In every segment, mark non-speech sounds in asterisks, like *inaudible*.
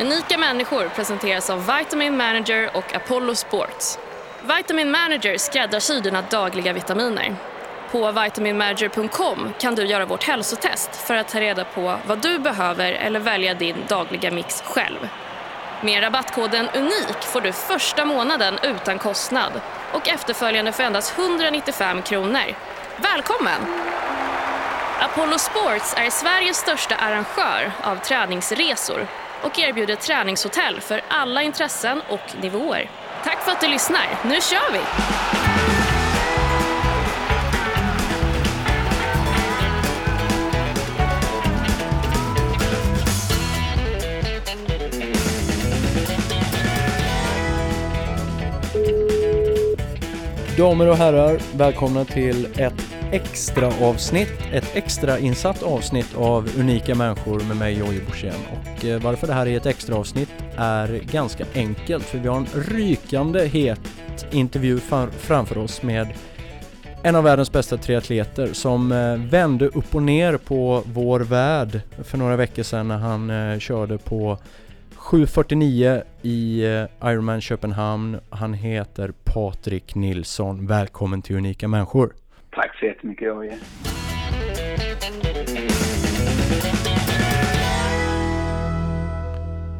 Unika människor presenteras av Vitamin Manager och Apollo Sports. Vitamin Manager skräddarsyr dina dagliga vitaminer. På vitaminmanager.com kan du göra vårt hälsotest för att ta reda på vad du behöver eller välja din dagliga mix själv. Med rabattkoden UNIK får du första månaden utan kostnad och efterföljande för endast 195 kronor. Välkommen! Apollo Sports är Sveriges största arrangör av träningsresor och erbjuder träningshotell för alla intressen och nivåer. Tack för att du lyssnar. Nu kör vi! Damer och herrar, välkomna till ett extra avsnitt, ett extra insatt avsnitt av Unika människor med mig Jojje Borssén. Och eh, varför det här är ett extra avsnitt är ganska enkelt för vi har en rykande het intervju framför oss med en av världens bästa triatleter som eh, vände upp och ner på vår värld för några veckor sedan när han eh, körde på 7.49 i Ironman Köpenhamn. Han heter Patrik Nilsson. Välkommen till Unika Människor. Tack så jättemycket Jojje.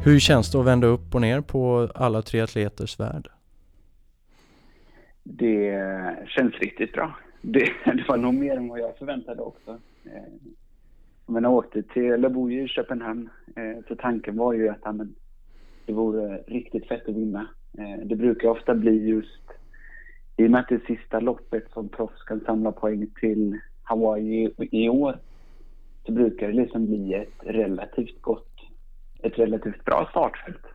Hur känns det att vända upp och ner på alla triatleters värld? Det känns riktigt bra. Det, det var nog mer än vad jag förväntade också. Eh, men jag åkte till, eller bor ju i Köpenhamn, eh, så tanken var ju att men, det vore riktigt fett att vinna. Eh, det brukar ofta bli just i och med att det är sista loppet som proffs kan samla poäng till Hawaii i år så brukar det liksom bli ett relativt gott, ett relativt bra startfält.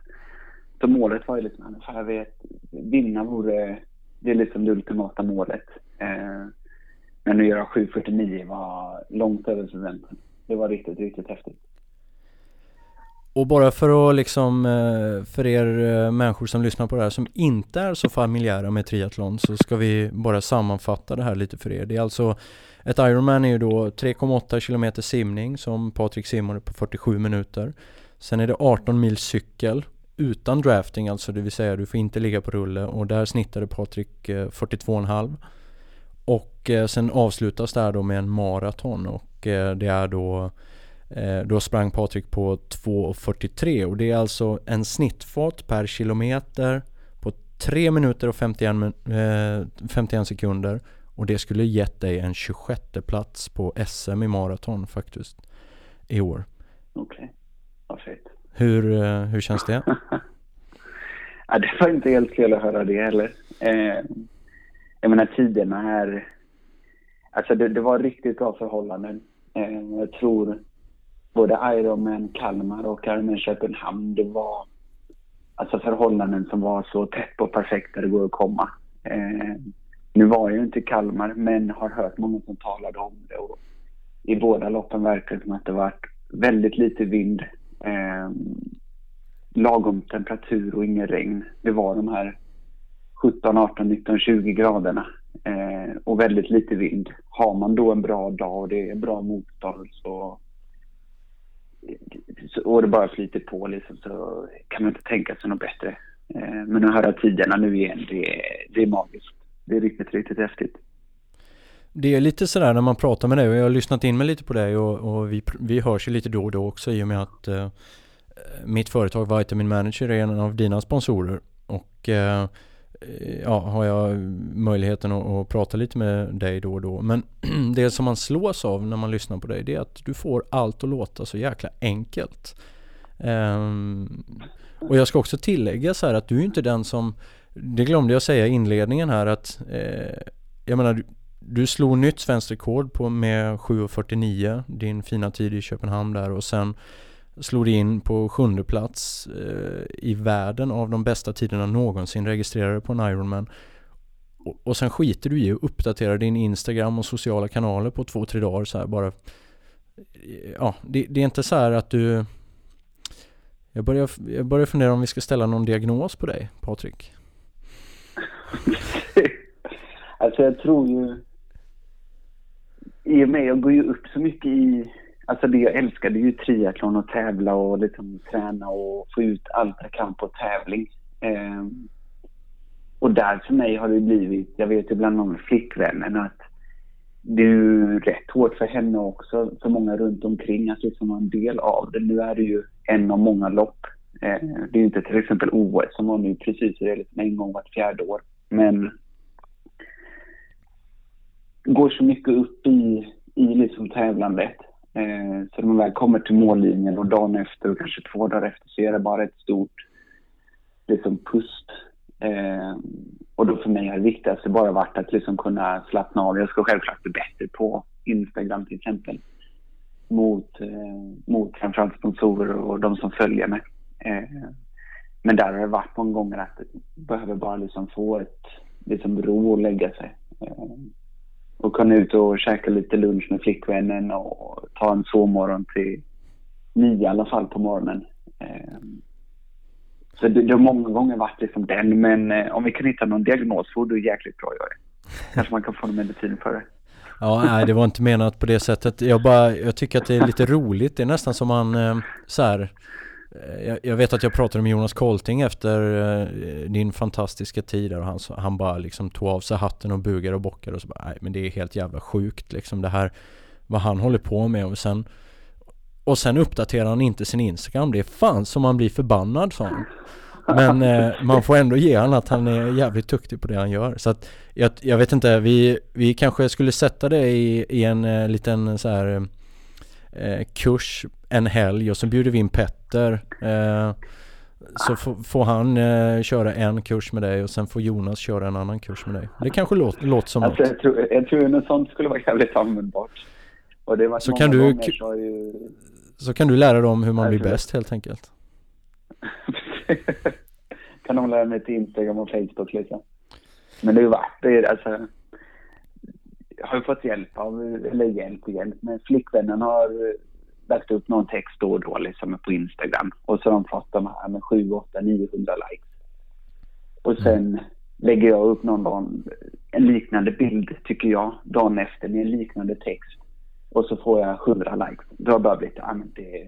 Så målet var ju liksom, jag vet, vinna vore, det är liksom det ultimata målet. Eh, men att göra 7.49 var långt över förväntan. Det var riktigt, riktigt häftigt. Och bara för att liksom, eh, för er eh, människor som lyssnar på det här som inte är så familjära med triathlon så ska vi bara sammanfatta det här lite för er. Det är alltså, ett Ironman är ju då 3,8 km simning som Patrik simmade på 47 minuter. Sen är det 18 mil cykel utan drafting alltså, det vill säga du får inte ligga på rulle och där snittade Patrik eh, 42,5. Och sen avslutas det här då med en maraton och det är då då sprang Patrik på 2.43 och det är alltså en snittfart per kilometer på 3 minuter och 51, eh, 51 sekunder och det skulle gett dig en 26 plats på SM i maraton faktiskt i år. Okej, okay. vad fint. Hur, eh, hur känns det? *laughs* ja, det var inte helt fel att höra det heller. Eh, jag menar tiderna är... Alltså det, det var riktigt bra förhållanden. Eh, jag tror både Ironman Kalmar och Ironman Köpenhamn, det var alltså förhållanden som var så tätt och perfekt där det går att komma. Eh, nu var jag ju inte i Kalmar, men har hört många som talade om det. Och I båda loppen verkar det som att det varit väldigt lite vind, eh, lagom temperatur och ingen regn. Det var de här 17, 18, 19, 20 graderna eh, och väldigt lite vind. Har man då en bra dag och det är bra motstånd så och det bara flyter på liksom, så kan man inte tänka sig något bättre. Eh, men att höra tiderna nu igen, det är, det är magiskt. Det är riktigt, riktigt häftigt. Det är lite sådär när man pratar med dig och jag har lyssnat in mig lite på dig och, och vi, vi hörs ju lite då och då också i och med att eh, mitt företag Vitamin Manager är en av dina sponsorer och Eh, Eh, ja, har jag möjligheten att, att, prata lite med dig då och då. Men *clears throat* det som man slås av när man lyssnar på dig det är att du får allt att låta så jäkla enkelt. Um, och jag ska också tillägga så här att du är inte den som, det glömde jag säga i inledningen här att eh, jag menar du, du slog nytt svenskt rekord på med 7.49 din fina tid i Köpenhamn där och sen slog in på sjunde plats eh, i världen av de bästa tiderna någonsin registrerade på en Ironman. Och, och sen skiter du i att uppdatera din Instagram och sociala kanaler på två, tre dagar så här bara. Eh, ja, det, det är inte så här att du... Jag börjar, jag börjar fundera om vi ska ställa någon diagnos på dig, Patrik. *laughs* alltså jag tror ju... I och med jag går ju upp så mycket i Alltså det jag älskade ju triathlon och tävla och liksom träna och få ut allt jag kan på tävling. Eh, och där för mig har det blivit, jag vet ju bland de flickvännen att det är ju rätt hårt för henne också, för många runt omkring att liksom vara en del av det. Nu är det ju en av många lopp. Eh, det är ju inte till exempel OS som var nu precis, det är liksom en gång vart fjärde år. Men går så mycket upp i, i liksom tävlandet. Eh, så när man väl kommer till mållinjen och dagen efter och kanske två dagar efter så är det bara ett stort liksom pust. Eh, och då för mig har det viktigaste bara varit att liksom kunna slappna av. Jag ska självklart bli bättre på Instagram till exempel. Mot, eh, mot framförallt sponsorer och de som följer mig. Eh, men där har det varit många gånger att jag behöver bara liksom få ett liksom ro och lägga sig. Eh, och kunna ut och käka lite lunch med flickvännen och ta en sovmorgon till nio i alla fall på morgonen. Ehm, så det, det har många gånger varit liksom den, men eh, om vi kan hitta någon diagnos vore det jäkligt bra jag det. Kanske man kan få någon medicin för det. Ja, nej det var inte menat på det sättet. Jag bara, jag tycker att det är lite roligt. Det är nästan som man eh, så här, Eh, jag, jag, vet att jag pratade med Jonas Kolting efter eh, din fantastiska tid där och han, han bara liksom tog av sig hatten och bugade och bockade och så bara, nej men det är helt jävla sjukt liksom det här vad han håller på med och sen och sen uppdaterar han inte sin Instagram. Det är fan som man blir förbannad sa han. Men eh, man får ändå ge han att han är jävligt duktig på det han gör. Så att jag, jag vet inte, vi, vi kanske skulle sätta det i, i en eh, liten så här eh, kurs en helg och så bjuder vi in Petter. Eh, så får han eh, köra en kurs med dig och sen får Jonas köra en annan kurs med dig. Det kanske låter, låter som alltså, något. Jag tror, jag tror något sånt skulle vara *laughs* jävligt användbart. Och det var så kan du, ju... så kan du lära dem hur man blir bäst helt enkelt. *laughs* kan de lära mig till Instagram och Facebook liksom. Men det har ju varit det, alltså. Har ju fått hjälp av, eller hjälp och hjälp, men flickvännen har lagt upp någon text då och då liksom på Instagram. Och så har de fått de här med 7, 8, 900 likes. Och sen mm. lägger jag upp någon dag en liknande bild, tycker jag, dagen efter med en liknande text. Och så får jag 100 likes. Då har jag bara blivit, ja men det är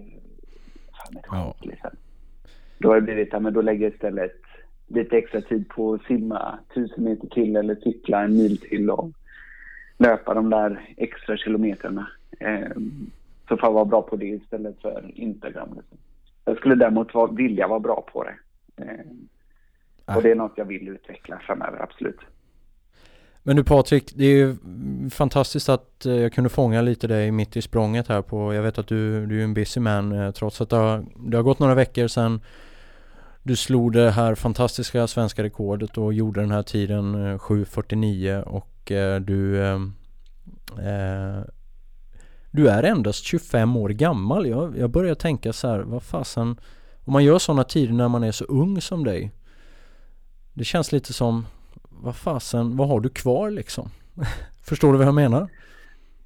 fan ett ja. liksom. Då har det blivit, ja men då lägger jag istället lite extra tid på att simma tusen meter till eller cykla en mil till och löpa de där extra kilometrarna. Eh, så får jag vara bra på det istället för Instagram. Liksom. Jag skulle däremot vilja vara bra på det. Eh, och det är något jag vill utveckla framöver, absolut. Men du Patrik, det är ju fantastiskt att eh, jag kunde fånga lite dig mitt i språnget här på, jag vet att du, du är en busy man eh, trots att det har, det har gått några veckor sedan du slog det här fantastiska svenska rekordet och gjorde den här tiden eh, 7.49 och du eh, du är endast 25 år gammal. Jag, jag börjar tänka så här, vad fasen, om man gör sådana tider när man är så ung som dig. Det känns lite som, vad fasen, vad har du kvar liksom? *laughs* Förstår du vad jag menar?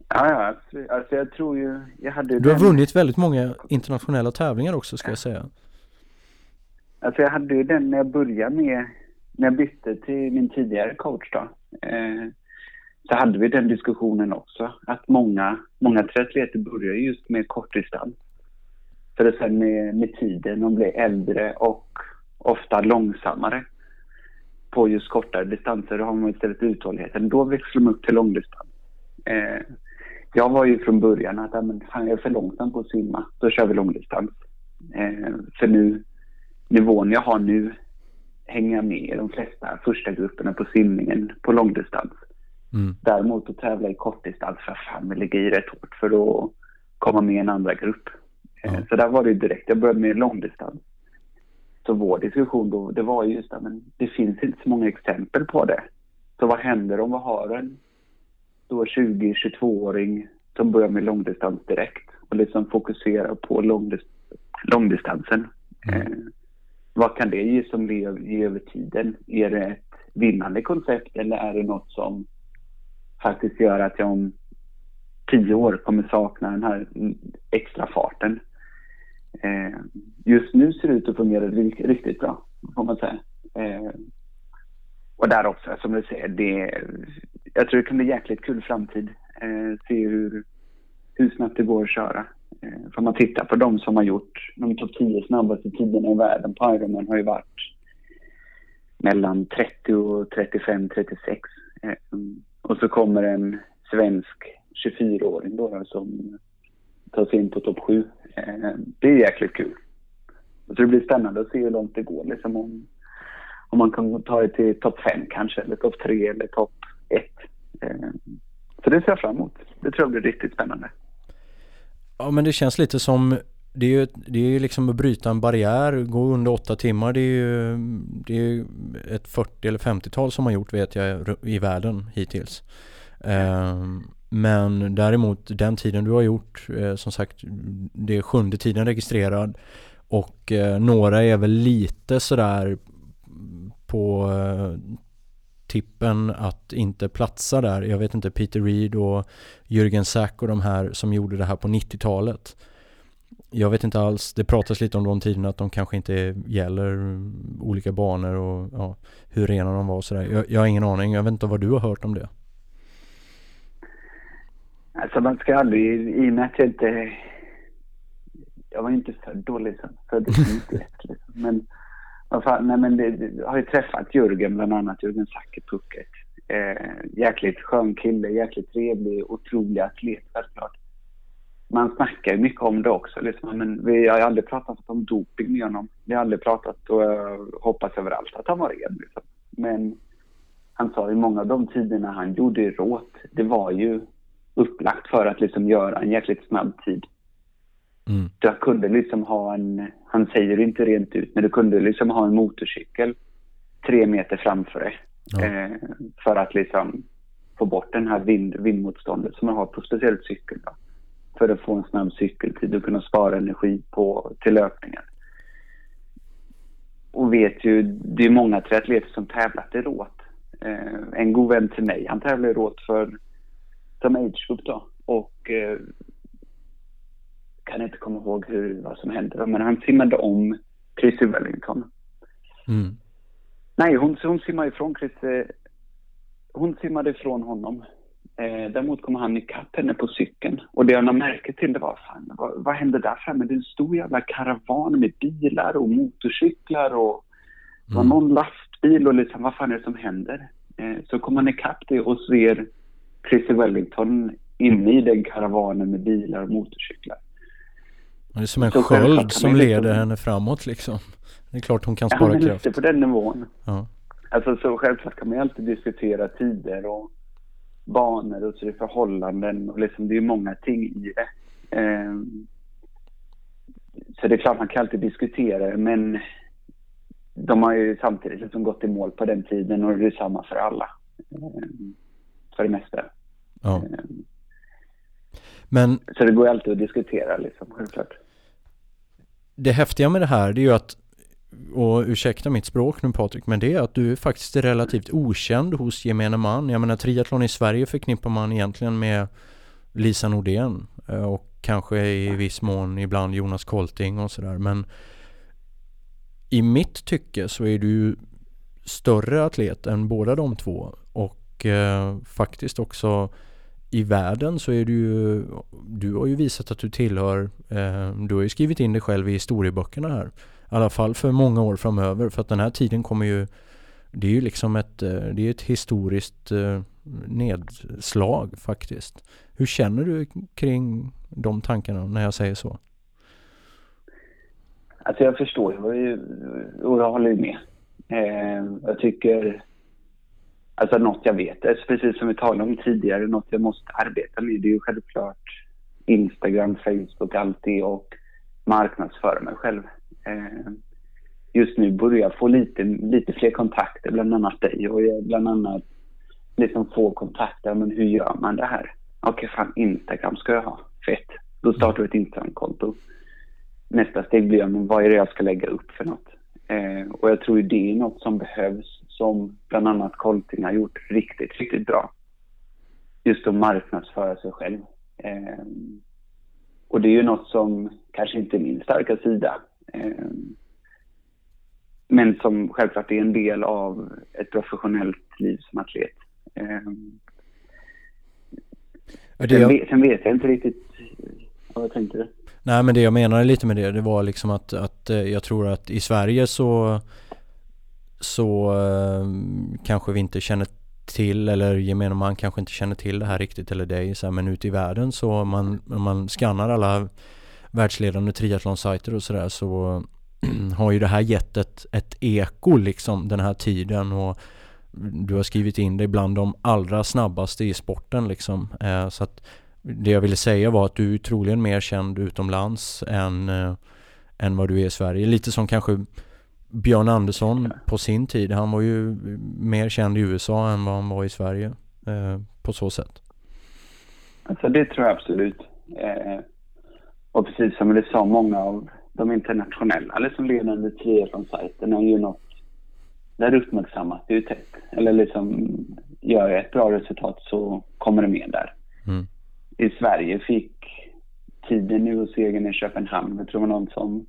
Ja, ja, alltså, alltså jag tror ju, jag hade Du har den... vunnit väldigt många internationella tävlingar också ska jag säga. Alltså jag hade ju den när jag började med, när jag bytte till min tidigare coach då. Eh, så hade vi den diskussionen också. Att många, många triatleter börjar just med kortdistans. För att sen med, med tiden, de blir äldre och ofta långsammare på just kortare distanser. Då har man istället uthålligheten. Då växlar man upp till långdistans. Eh, jag var ju från början att men, fan, jag är för långsam på att simma. Då kör vi långdistans. Eh, för nu, nivån jag har nu hänger jag med i de flesta första grupperna på simningen på långdistans. Mm. Däremot att tävla i kortdistans, för fan, vi ligger i rätt hårt för att komma med i en andra grupp. Ja. Så där var det direkt. Jag började med långdistans. Så vår diskussion då, det var just det, men det finns inte så många exempel på det. Så vad händer om vi har en då 20-22-åring som börjar med långdistans direkt och liksom fokuserar på långdist långdistansen. Mm. Eh, vad kan det ge som ge över tiden? Är det ett vinnande koncept eller är det något som faktiskt gör att jag om tio år kommer sakna den här extra farten. Eh, just nu ser det ut att fungera riktigt bra, får man säga. Eh, och där också, som du säger, det, jag tror det kan bli jäkligt kul framtid. Eh, se hur, hur snabbt det går att köra. Eh, för man tittar på de som har gjort de topp 10 snabbaste tiderna i världen på Ironman har ju varit mellan 30 och 35, 36. Eh, och så kommer en svensk 24-åring då som tar sig in på topp 7. Eh, det är jäkligt kul. Så det blir spännande att se hur långt det går liksom om, om man kan ta det till topp 5 kanske eller topp 3 eller topp 1. Eh, så det ser jag fram emot. Det tror jag blir riktigt spännande. Ja men det känns lite som det är ju, det är liksom att bryta en barriär, gå under åtta timmar. Det är ju, det är ett 40 eller 50-tal som har gjort vet jag i världen hittills. Ehm, men däremot den tiden du har gjort, eh, som sagt, det är sjunde tiden registrerad och eh, några är väl lite sådär på eh, tippen att inte platsa där. Jag vet inte, Peter Reed och Jürgen Sack och de här som gjorde det här på 90-talet. Jag vet inte alls, det pratas lite om de tiderna att de kanske inte gäller olika banor och ja, hur rena de var och sådär. Jag, jag har ingen aning, jag vet inte vad du har hört om det. Alltså man ska aldrig, i och med att jag inte, jag var inte född då liksom, föddes 91 liksom. Men fan, nej men det, det, har ju träffat Jörgen bland annat, Jörgen Zacke Eh, jäkligt skön kille, jäkligt trevlig, otrolig atlet självklart. Man snackar ju mycket om det också liksom, men vi har ju aldrig pratat om doping med honom. Vi har aldrig pratat och jag hoppas överallt att han var ren liksom. Men han sa ju många av de tiderna han gjorde råt, det var ju upplagt för att liksom göra en jäkligt snabb tid. Mm. Du kunde liksom ha en, han säger inte rent ut, men du kunde liksom ha en motorcykel tre meter framför dig. Ja. Eh, för att liksom få bort den här vind, vindmotståndet som man har på speciellt cykel. Då, för att få en snabb cykeltid och kunna spara energi på, till löpningen. Och vet ju, det är många triatleter som tävlat i råt. Eh, en god vän till mig, han tävlade i råt för som age group då. Och eh, kan inte komma ihåg hur, vad som hände. Men han simmade om Chrissy Wellington. Mm. Nej, hon, hon simmade ifrån Chrissy. Hon simmade ifrån honom. Eh, däremot kom han ikapp henne på cykeln. Och det jag lade märke till det var, fan, vad, vad hände där framme? Det är en stor jävla karavan med bilar och motorcyklar och mm. någon lastbil och liksom, vad fan är det som händer? Eh, så kom han ikapp det och ser Chrissy Wellington inne i den karavanen med bilar och motorcyklar. Det är som en sköld som leder liksom... henne framåt liksom. Det är klart hon kan spara ja, kraft. Lite på den nivån. Ja. Alltså så självklart kan man ju alltid diskutera tider och banor och så är det förhållanden och liksom det är många ting i det. Um, så det är klart man kan alltid diskutera det men de har ju samtidigt liksom gått i mål på den tiden och det är samma för alla. Um, för det mesta. Ja. Um, men, så det går ju alltid att diskutera liksom, självklart. Det häftiga med det här det är ju att och ursäkta mitt språk nu Patrik, men det är att du är faktiskt relativt okänd hos gemene man. Jag menar triathlon i Sverige förknippar man egentligen med Lisa Nordén eh, och kanske i viss mån ibland Jonas Kolting och sådär. Men i mitt tycke så är du större atlet än båda de två och eh, faktiskt också i världen så är du ju, du har ju visat att du tillhör, eh, du har ju skrivit in dig själv i historieböckerna här. I alla fall för många år framöver för att den här tiden kommer ju, det är ju liksom ett, eh, det är ett historiskt eh, nedslag faktiskt. Hur känner du kring de tankarna när jag säger så? Alltså jag förstår ju och jag håller ju med. Eh, jag tycker Alltså något jag vet, alltså precis som vi talade om tidigare, något jag måste arbeta med det är ju självklart Instagram, Facebook, allt det och marknadsföra mig själv. Eh, just nu börjar jag få lite, lite fler kontakter, bland annat dig och jag bland annat liksom få kontakter, men hur gör man det här? Okej, okay, fan Instagram ska jag ha, fett. Då startar vi ett Instagramkonto. Nästa steg blir, men vad är det jag ska lägga upp för något? Eh, och jag tror ju det är något som behövs som bland annat Colting har gjort riktigt, riktigt bra. Just att marknadsföra sig själv. Eh, och det är ju något som kanske inte är min starka sida. Eh, men som självklart är en del av ett professionellt liv som atlet. Eh, sen, vet, sen vet jag inte riktigt vad jag tänkte. Nej men det jag menade lite med det, det var liksom att, att eh, jag tror att i Sverige så så eh, kanske vi inte känner till eller gemene man kanske inte känner till det här riktigt eller dig så här, men ute i världen så man, man skannar alla världsledande triathlonsajter och sådär så *clears throat* har ju det här gett ett, ett eko liksom den här tiden och du har skrivit in dig bland de allra snabbaste i sporten liksom. Eh, så att det jag ville säga var att du är troligen mer känd utomlands än, eh, än vad du är i Sverige. Lite som kanske Björn Andersson på sin tid. Han var ju mer känd i USA än vad han var i Sverige eh, på så sätt. Alltså det tror jag absolut. Och precis som du sa, många av de internationella liksom ledande triathlon-sajterna ju något där uppmärksammas det ju tätt. Eller liksom gör jag ett bra resultat så kommer det med där. Mm. I Sverige fick tiden nu hos egen i Köpenhamn, jag tror det var någon som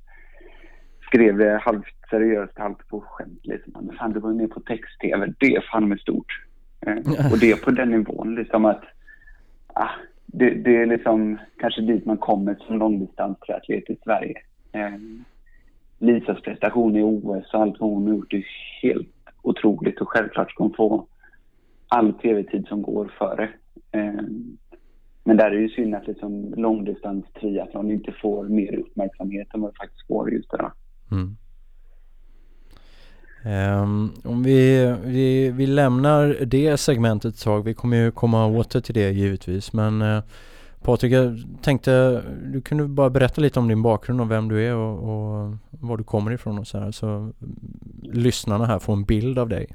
skrev det halvt seriöst, halvt på skämt. Liksom. Fan, du var med på text-tv. Det är fan med stort. Eh, och det är på den nivån liksom att ah, det, det, är liksom kanske dit man kommer som långdistanstriatlet i Sverige. Eh, Lisas prestation i OS och allt vad hon har gjort är helt otroligt och självklart ska hon få all tv-tid som går före. Eh, men där är det ju synd att liksom långdistans triathlon inte får mer uppmärksamhet än vad det faktiskt får just idag. Mm. Um, om vi, vi, vi lämnar det segmentet ett tag. Vi kommer ju komma åter till det givetvis. Men uh, Patrik, jag tänkte du kunde bara berätta lite om din bakgrund och vem du är och, och var du kommer ifrån och så här. Så lyssnarna här får en bild av dig.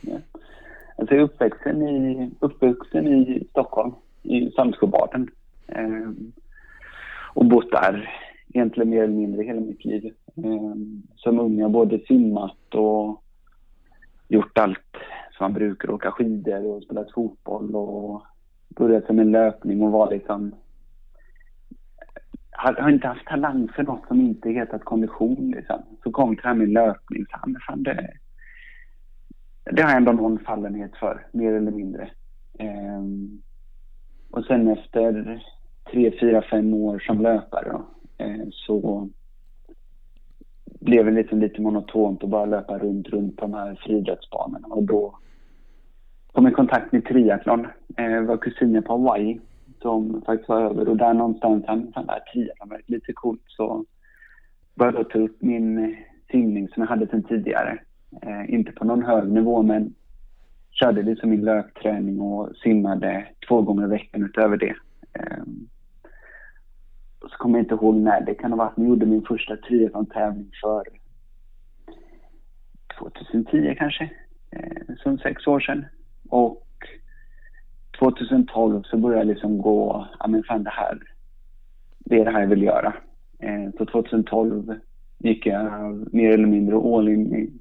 Ja. Alltså jag är uppvuxen i, uppvuxen i Stockholm, i Saltsjöbaden. Um, ehm, och bott där egentligen mer eller mindre hela mitt liv. Ehm, som ung har både simmat och gjort allt som man brukar. Åka skidor och spelat fotboll och börjat med löpning och var liksom... Har, har inte haft talang för något som inte hetat kondition liksom. Så kom till det här med löpning. Så, ah, men fan, det, det har jag ändå någon fallenhet för, mer eller mindre. Ehm, och sen efter tre, fyra, fem år som löpare då, Eh, så blev det liksom lite monotont att bara löpa runt, runt på de här friidrottsbanorna. Och då kom jag i kontakt med triathlon. Jag eh, var kusiner på Hawaii som faktiskt var över och där någonstans, han sa att triathlon var lite coolt så började jag ta upp min eh, simning som jag hade sedan tidigare. Eh, inte på någon hög nivå men körde liksom min löpträning och simmade två gånger i veckan utöver det. Eh, kommer inte ihåg när. Det kan ha varit när jag gjorde min första triathlon-tävling för 2010 kanske. Eh, som sex år sedan. Och 2012 så började jag liksom gå, ja men fan det här, det är det här jag vill göra. Eh, så 2012 gick jag mer eller mindre all in i,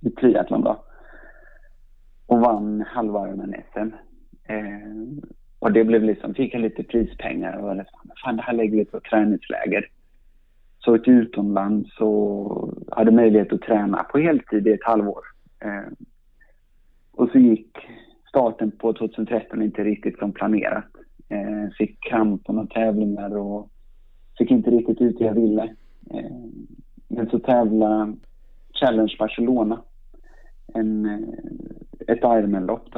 i triathlon då. Och vann halvvarmen SM. Eh, och det blev liksom, fick jag lite prispengar och liksom, fan det här lägger vi på träningsläger. Så åkte utomlands och hade möjlighet att träna på heltid i ett halvår. Eh, och så gick starten på 2013 inte riktigt som planerat. Eh, fick kramp på några tävlingar och fick inte riktigt ut det jag ville. Eh, men så tävlade Challenge Barcelona. En, eh, ett Ironman-lopp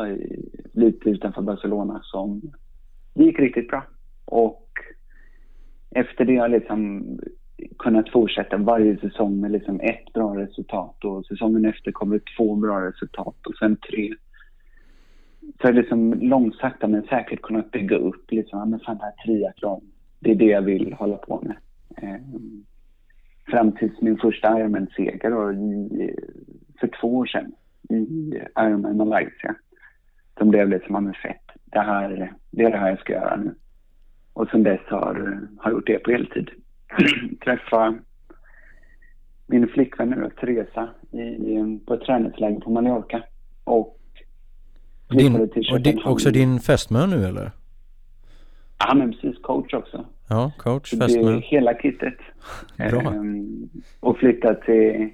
lite utanför Barcelona som gick riktigt bra. Och efter det har jag liksom kunnat fortsätta varje säsong med liksom ett bra resultat och säsongen efter kommer två bra resultat och sen tre. Så jag liksom långsamt men säkert kunnat bygga upp liksom, ja men fan det här triathlon, det är det jag vill hålla på med. Ehm, fram tills min första Ironman-seger för två år sedan i Ironman Malaysia. Som blev liksom, ja men fett. Det här, det är det här jag ska göra nu. Och sen dess har jag gjort det på heltid. *clears throat* Träffa min flickvän nu, Teresa, i, på ett träningsläger på Mallorca. Och din, och din, också din fästmö nu eller? Ja men precis, coach också. Ja, coach, fästmö. hela kittet. Bra. Ehm, och flyttade till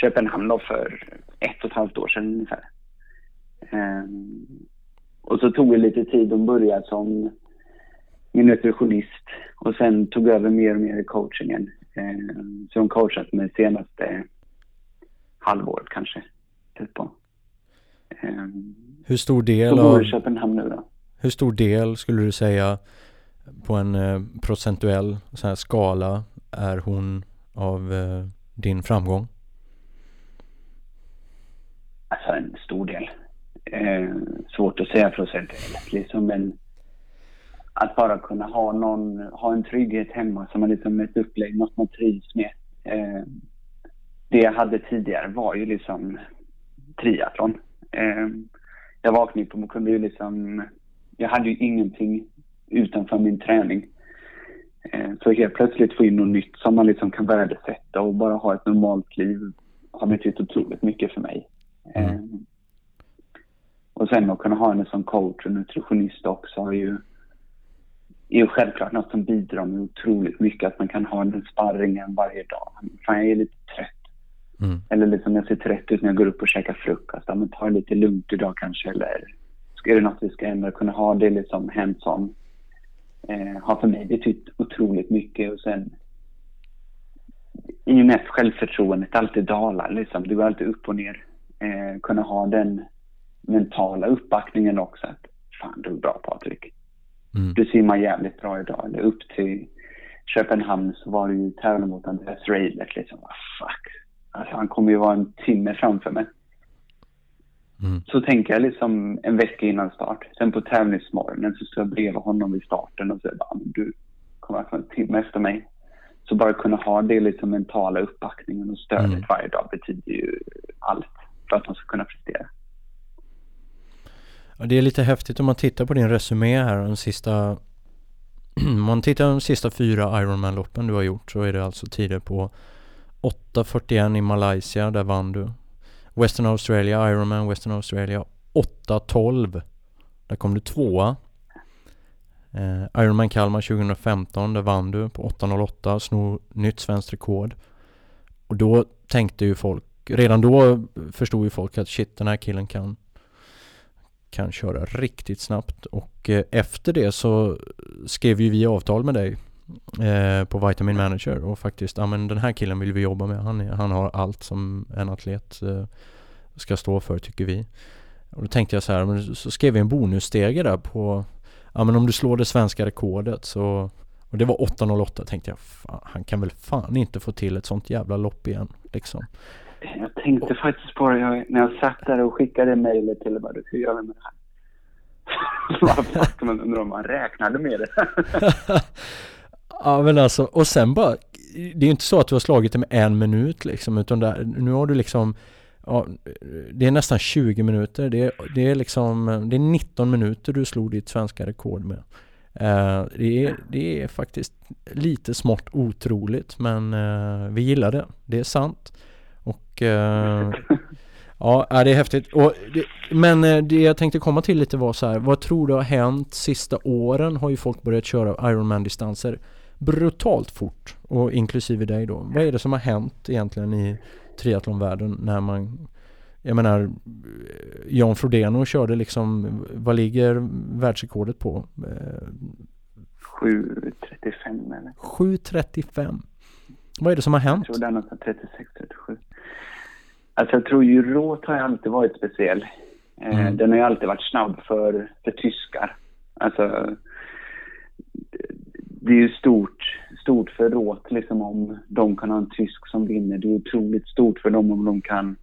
Köpenhamn då för ett och ett halvt år sedan ungefär. Ehm, och så tog det lite tid att börja som min nutritionist och sen tog över mer och mer i coachingen. Eh, så hon coachat mig senaste halvåret kanske. Typ på. Eh, hur stor del i Köpenhamn nu då. Hur stor del skulle du säga på en eh, procentuell så här skala är hon av eh, din framgång? Alltså en stor del. Eh, svårt att säga procentuellt liksom men att bara kunna ha någon, ha en trygghet hemma som är liksom ett upplägg, något man trivs med. Eh, det jag hade tidigare var ju liksom triathlon. Eh, jag vaknade på och kunde ju liksom, jag hade ju ingenting utanför min träning. Eh, så helt plötsligt få in något nytt som man liksom kan värdesätta och bara ha ett normalt liv har betytt otroligt mycket för mig. Mm. Eh, och sen att kunna ha henne som coach och nutritionist också har ju är ju självklart något som bidrar med otroligt mycket. Att man kan ha den sparringen varje dag. Fan, jag är lite trött. Mm. Eller liksom jag ser trött ut när jag går upp och käkar frukost. Ja, men ta det lite lugnt idag kanske. Eller är det något vi ska ändra? Kunna ha det liksom hands-on. Eh, har för mig betytt otroligt mycket. Och sen i och med att självförtroendet alltid dalar. Liksom. Det går alltid upp och ner. Eh, kunna ha den mentala uppbackningen också. Att, fan, du är bra Patrik. Mm. Du simmar jävligt bra idag. Eller upp till Köpenhamn så var det ju tävling mot Andreas Reilert liksom. Ah, fuck. Alltså han kommer ju vara en timme framför mig. Mm. Så tänker jag liksom en vecka innan start. Sen på tävlingsmorgonen så står jag bredvid honom vid starten och säger bara, du kommer att få en timme efter mig. Så bara kunna ha det liksom mentala uppbackningen och stödet mm. varje dag betyder ju allt för att de ska kunna prestera. Ja, det är lite häftigt om man tittar på din resumé här de sista om *clears throat* man tittar på de sista fyra Ironman-loppen du har gjort så är det alltså tider på 8.41 i Malaysia, där vann du. Western Australia, Ironman Western Australia 8.12. Där kom du tvåa. Eh, Ironman Kalmar 2015, där vann du på 8.08, snor nytt svenskt rekord. Och då tänkte ju folk, redan då förstod ju folk att shit den här killen kan kan köra riktigt snabbt och eh, efter det så skrev ju vi avtal med dig eh, på Vitamin Manager och faktiskt, ja men den här killen vill vi jobba med. Han, han har allt som en atlet eh, ska stå för tycker vi. Och då tänkte jag så här, men så skrev vi en bonusstege där på, ja men om du slår det svenska rekordet så och det var 8.08 tänkte jag, fan, han kan väl fan inte få till ett sånt jävla lopp igen liksom. Jag tänkte faktiskt på det jag, när jag satt där och skickade mejlet till bara, hur gör vi med det här? *laughs* man undrar om man räknade med det. *laughs* ja men alltså, och sen bara, det är ju inte så att du har slagit det med en minut liksom, utan där, nu har du liksom Ja, det är nästan 20 minuter. Det är, det är liksom, det är 19 minuter du slog ditt svenska rekord med. Uh, det, är, det är faktiskt lite smått otroligt men uh, vi gillar det. Det är sant. Och uh, ja, det är häftigt. Och det, men uh, det jag tänkte komma till lite var så här, vad tror du har hänt sista åren? Har ju folk börjat köra Ironman-distanser brutalt fort och inklusive dig då. Vad är det som har hänt egentligen i triathlonvärlden när man jag menar Jan Frodeno körde liksom, vad ligger världsrekordet på? 7.35 eller? 7.35 Vad är det som har hänt? Jag tror det är något 36, 37 Alltså jag tror ju Råt har alltid varit speciell. Eh, mm. Den har ju alltid varit snabb för, för tyskar. Alltså, det är ju stort, stort för Råt liksom om de kan ha en tysk som vinner. Det är otroligt stort för dem om de kan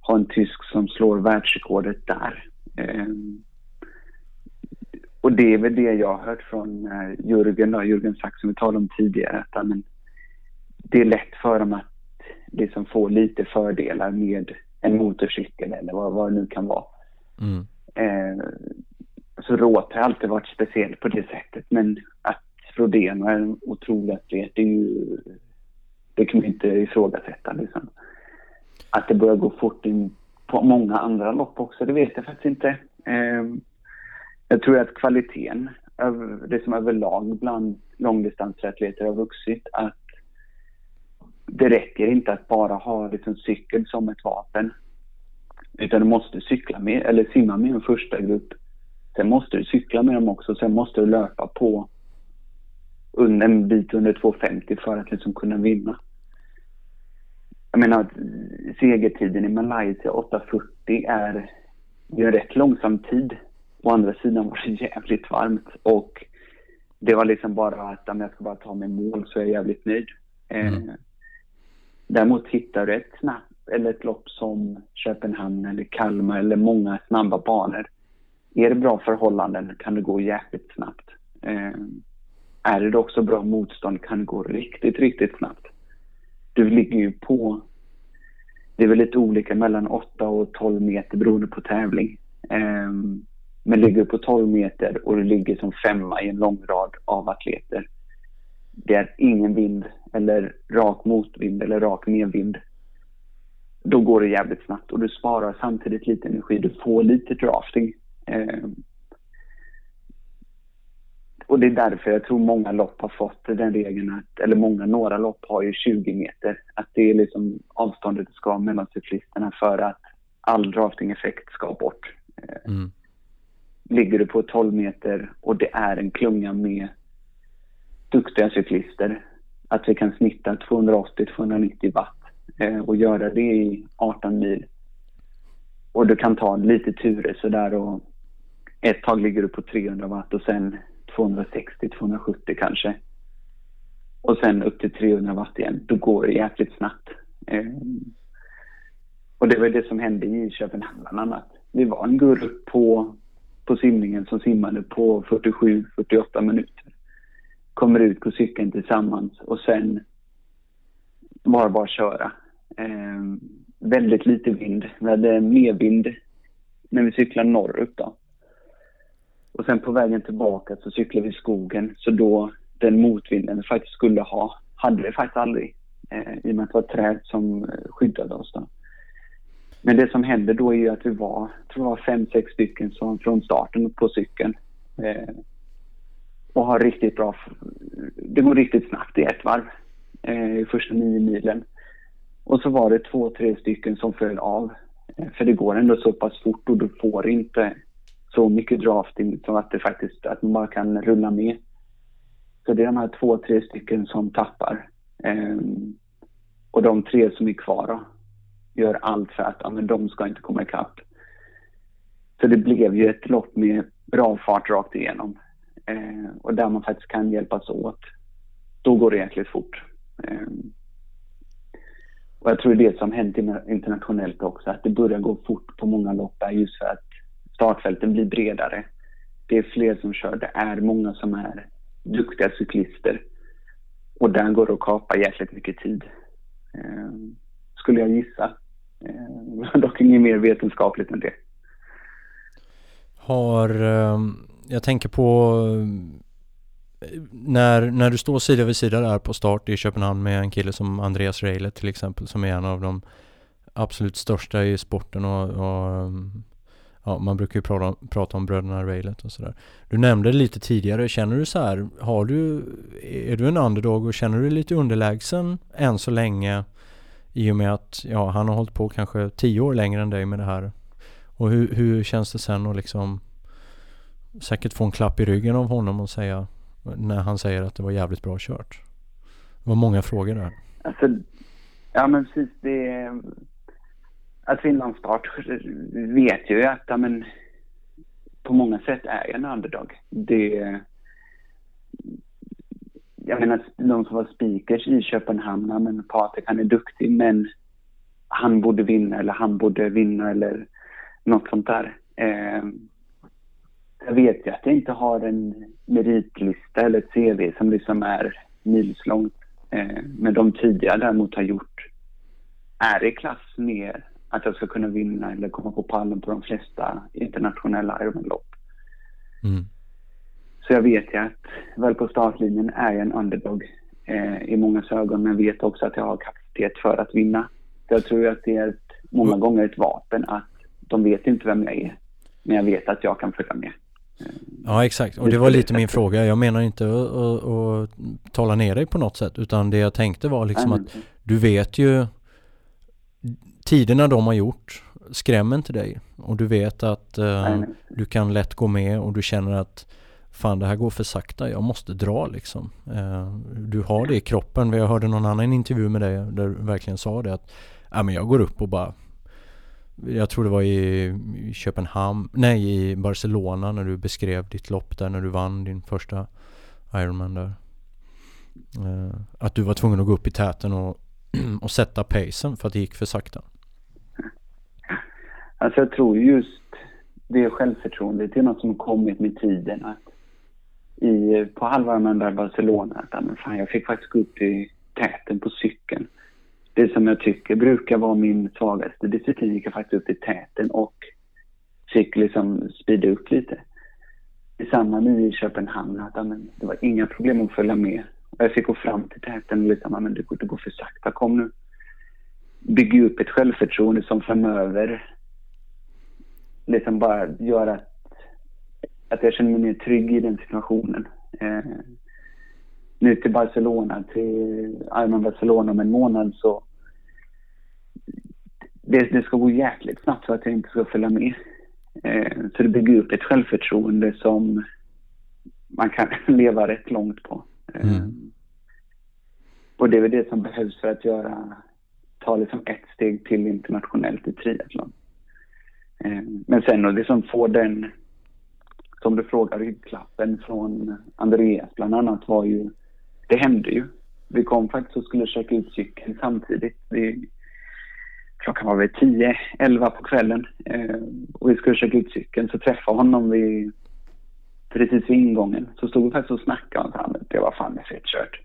ha en tysk som slår världsrekordet där. Eh, och det är väl det jag har hört från eh, Jürgen, då, Jürgen Sack som vi talade om tidigare. Att, men, det är lätt för dem att liksom få lite fördelar med en motorcykel eller vad, vad det nu kan vara. Mm. Eh, så Råt har alltid varit speciellt på det sättet men att Frodeno är en otrolig atlet, det är ju, det kan man inte ifrågasätta liksom. Att det börjar gå fort in på många andra lopp också, det vet jag faktiskt inte. Eh, jag tror att kvaliteten, det som överlag bland långdistansatleter har vuxit, att det räcker inte att bara ha liksom cykel som ett vapen. Utan du måste cykla med, eller simma med en första grupp. Sen måste du cykla med dem också, sen måste du löpa på en bit under 2.50 för att liksom kunna vinna. Jag menar att segertiden i Malaysia 8.40 är, ju en rätt långsam tid. Å andra sidan var det jävligt varmt och det var liksom bara att om jag ska bara ta mig mål så är jag jävligt nöjd. Eh, mm. Däremot hittar du ett snabbt, eller ett lopp som Köpenhamn eller Kalmar eller många snabba banor. Är det bra förhållanden kan det gå jäkligt snabbt. Eh, är det också bra motstånd kan det gå riktigt, riktigt snabbt. Du ligger ju på, det är väl lite olika mellan 8 och 12 meter beroende på tävling. Eh, men ligger du på 12 meter och du ligger som femma i en lång rad av atleter. Det är ingen vind eller rak motvind eller rak medvind. Då går det jävligt snabbt och du sparar samtidigt lite energi. Du får lite drafting. Eh, och det är därför jag tror många lopp har fått den regeln att, eller många, några lopp har ju 20 meter. Att det är liksom avståndet det ska mellan cyklisterna för att all drafting-effekt ska bort. Eh, mm. Ligger du på 12 meter och det är en klunga med duktiga cyklister, att vi kan snitta 280-290 watt eh, och göra det i 18 mil. Och du kan ta lite turer sådär och ett tag ligger du på 300 watt och sen 260-270 kanske. Och sen upp till 300 watt igen. Då går det jäkligt snabbt. Eh, och det var det som hände i Köpenhamn bland annat. Det var en grupp på, på simningen som simmade på 47-48 minuter. Kommer ut på cykeln tillsammans och sen var det bara att köra. Eh, väldigt lite vind. Vi hade mer vind när vi cyklade norrut då. Och sen på vägen tillbaka så cyklade vi i skogen. Så då den motvinden vi faktiskt skulle ha, hade vi faktiskt aldrig. Eh, I och med att det var ett träd som skyddade oss då. Men det som hände då är ju att vi var, tror jag var fem, sex stycken som från starten på cykeln. Eh, och har riktigt bra, det går riktigt snabbt i ett varv. Eh, första nio milen. Och så var det två, tre stycken som föll av. Eh, för det går ändå så pass fort och du får inte så mycket drafting som att det faktiskt, att man bara kan rulla med. Så det är de här två, tre stycken som tappar. Eh, och de tre som är kvar då, gör allt för att ja, men de ska inte komma ikapp. Så det blev ju ett lopp med bra fart rakt igenom eh, och där man faktiskt kan hjälpas åt. Då går det jäkligt fort. Eh, och jag tror det som hänt internationellt också, att det börjar gå fort på många lopp är just för att startfälten blir bredare. Det är fler som kör. Det är många som är duktiga cyklister. Och där går det att kapa jäkligt mycket tid. Eh, skulle jag gissa. Eh, *laughs* dock inget mer vetenskapligt än det. Har, ehm, jag tänker på eh, när, när du står sida vid sida där på start i Köpenhamn med en kille som Andreas Reilert till exempel som är en av de absolut största i sporten och, och eh, ja, man brukar ju prata, prata om bröderna Reilert och sådär. Du nämnde det lite tidigare, känner du så här, har du, är du en underdog och känner du dig lite underlägsen än så länge i och med att, ja, han har hållit på kanske tio år längre än dig med det här. Och hur, hur känns det sen att liksom säkert få en klapp i ryggen av honom och säga när han säger att det var jävligt bra kört? Det var många frågor där. Alltså, ja men precis det att alltså, Finlandsstart vet ju att ja, men, på många sätt är en underdog. Det, jag menar, de som var speakers i Köpenhamn, men Patrik han är duktig men han borde vinna eller han borde vinna eller något sånt där. Eh, jag vet ju att jag inte har en meritlista eller ett CV som liksom är milslångt. Eh, men de tidigare däremot har gjort är i klass med att jag ska kunna vinna eller komma på pallen på de flesta internationella Ironman-lopp. Mm. Så jag vet ju att väl på startlinjen är jag en underdog eh, i många ögon, men vet också att jag har kapacitet för att vinna. Så jag tror att det är ett, många mm. gånger ett vapen att de vet inte vem jag är, men jag vet att jag kan följa med. Ja exakt, och det var lite min fråga. Jag menar inte att, att, att tala ner dig på något sätt utan det jag tänkte var liksom att du vet ju tiderna de har gjort skrämmer inte dig och du vet att uh, du kan lätt gå med och du känner att fan det här går för sakta, jag måste dra liksom. Eh, du har det i kroppen. Jag hörde någon annan intervju med dig där du verkligen sa det att ja, men jag går upp och bara jag tror det var i Köpenhamn, nej i Barcelona när du beskrev ditt lopp där när du vann din första Ironman där. Uh, att du var tvungen att gå upp i täten och, *clears throat* och sätta pacen för att det gick för sakta. Alltså jag tror just det självförtroendet är något som har kommit med tiden. Att i, på halva där i Barcelona, att men fan, jag fick faktiskt gå upp i täten på cykeln. Det som jag tycker brukar vara min svagaste disciplin gick jag faktiskt upp i täten och fick liksom speeda upp lite. Detsamma nu i Köpenhamn, att amen, det var inga problem att följa med. Och jag fick gå fram till täten och liksom, men det går för sakta, kom nu. Bygga upp ett självförtroende som framöver liksom bara gör att, att jag känner mig mer trygg i den situationen. Eh, nu till Barcelona, till Ironman Barcelona om en månad så det, det, ska gå jäkligt snabbt för att jag inte ska följa med. Eh, så det bygger upp ett självförtroende som man kan *laughs* leva rätt långt på. Eh, mm. Och det är väl det som behövs för att göra, ta liksom ett steg till internationellt i triathlon. Eh, men sen att liksom få den, som du frågar, ryggklappen från Andreas bland annat var ju, det hände ju. Vi kom faktiskt och skulle checka ut cykeln samtidigt. Vi, klockan var väl 10, 11 på kvällen eh, och vi skulle checka ut cykeln så träffade honom vi precis vid ingången. Så stod vi faktiskt och snackade och sa det var fan fett kört.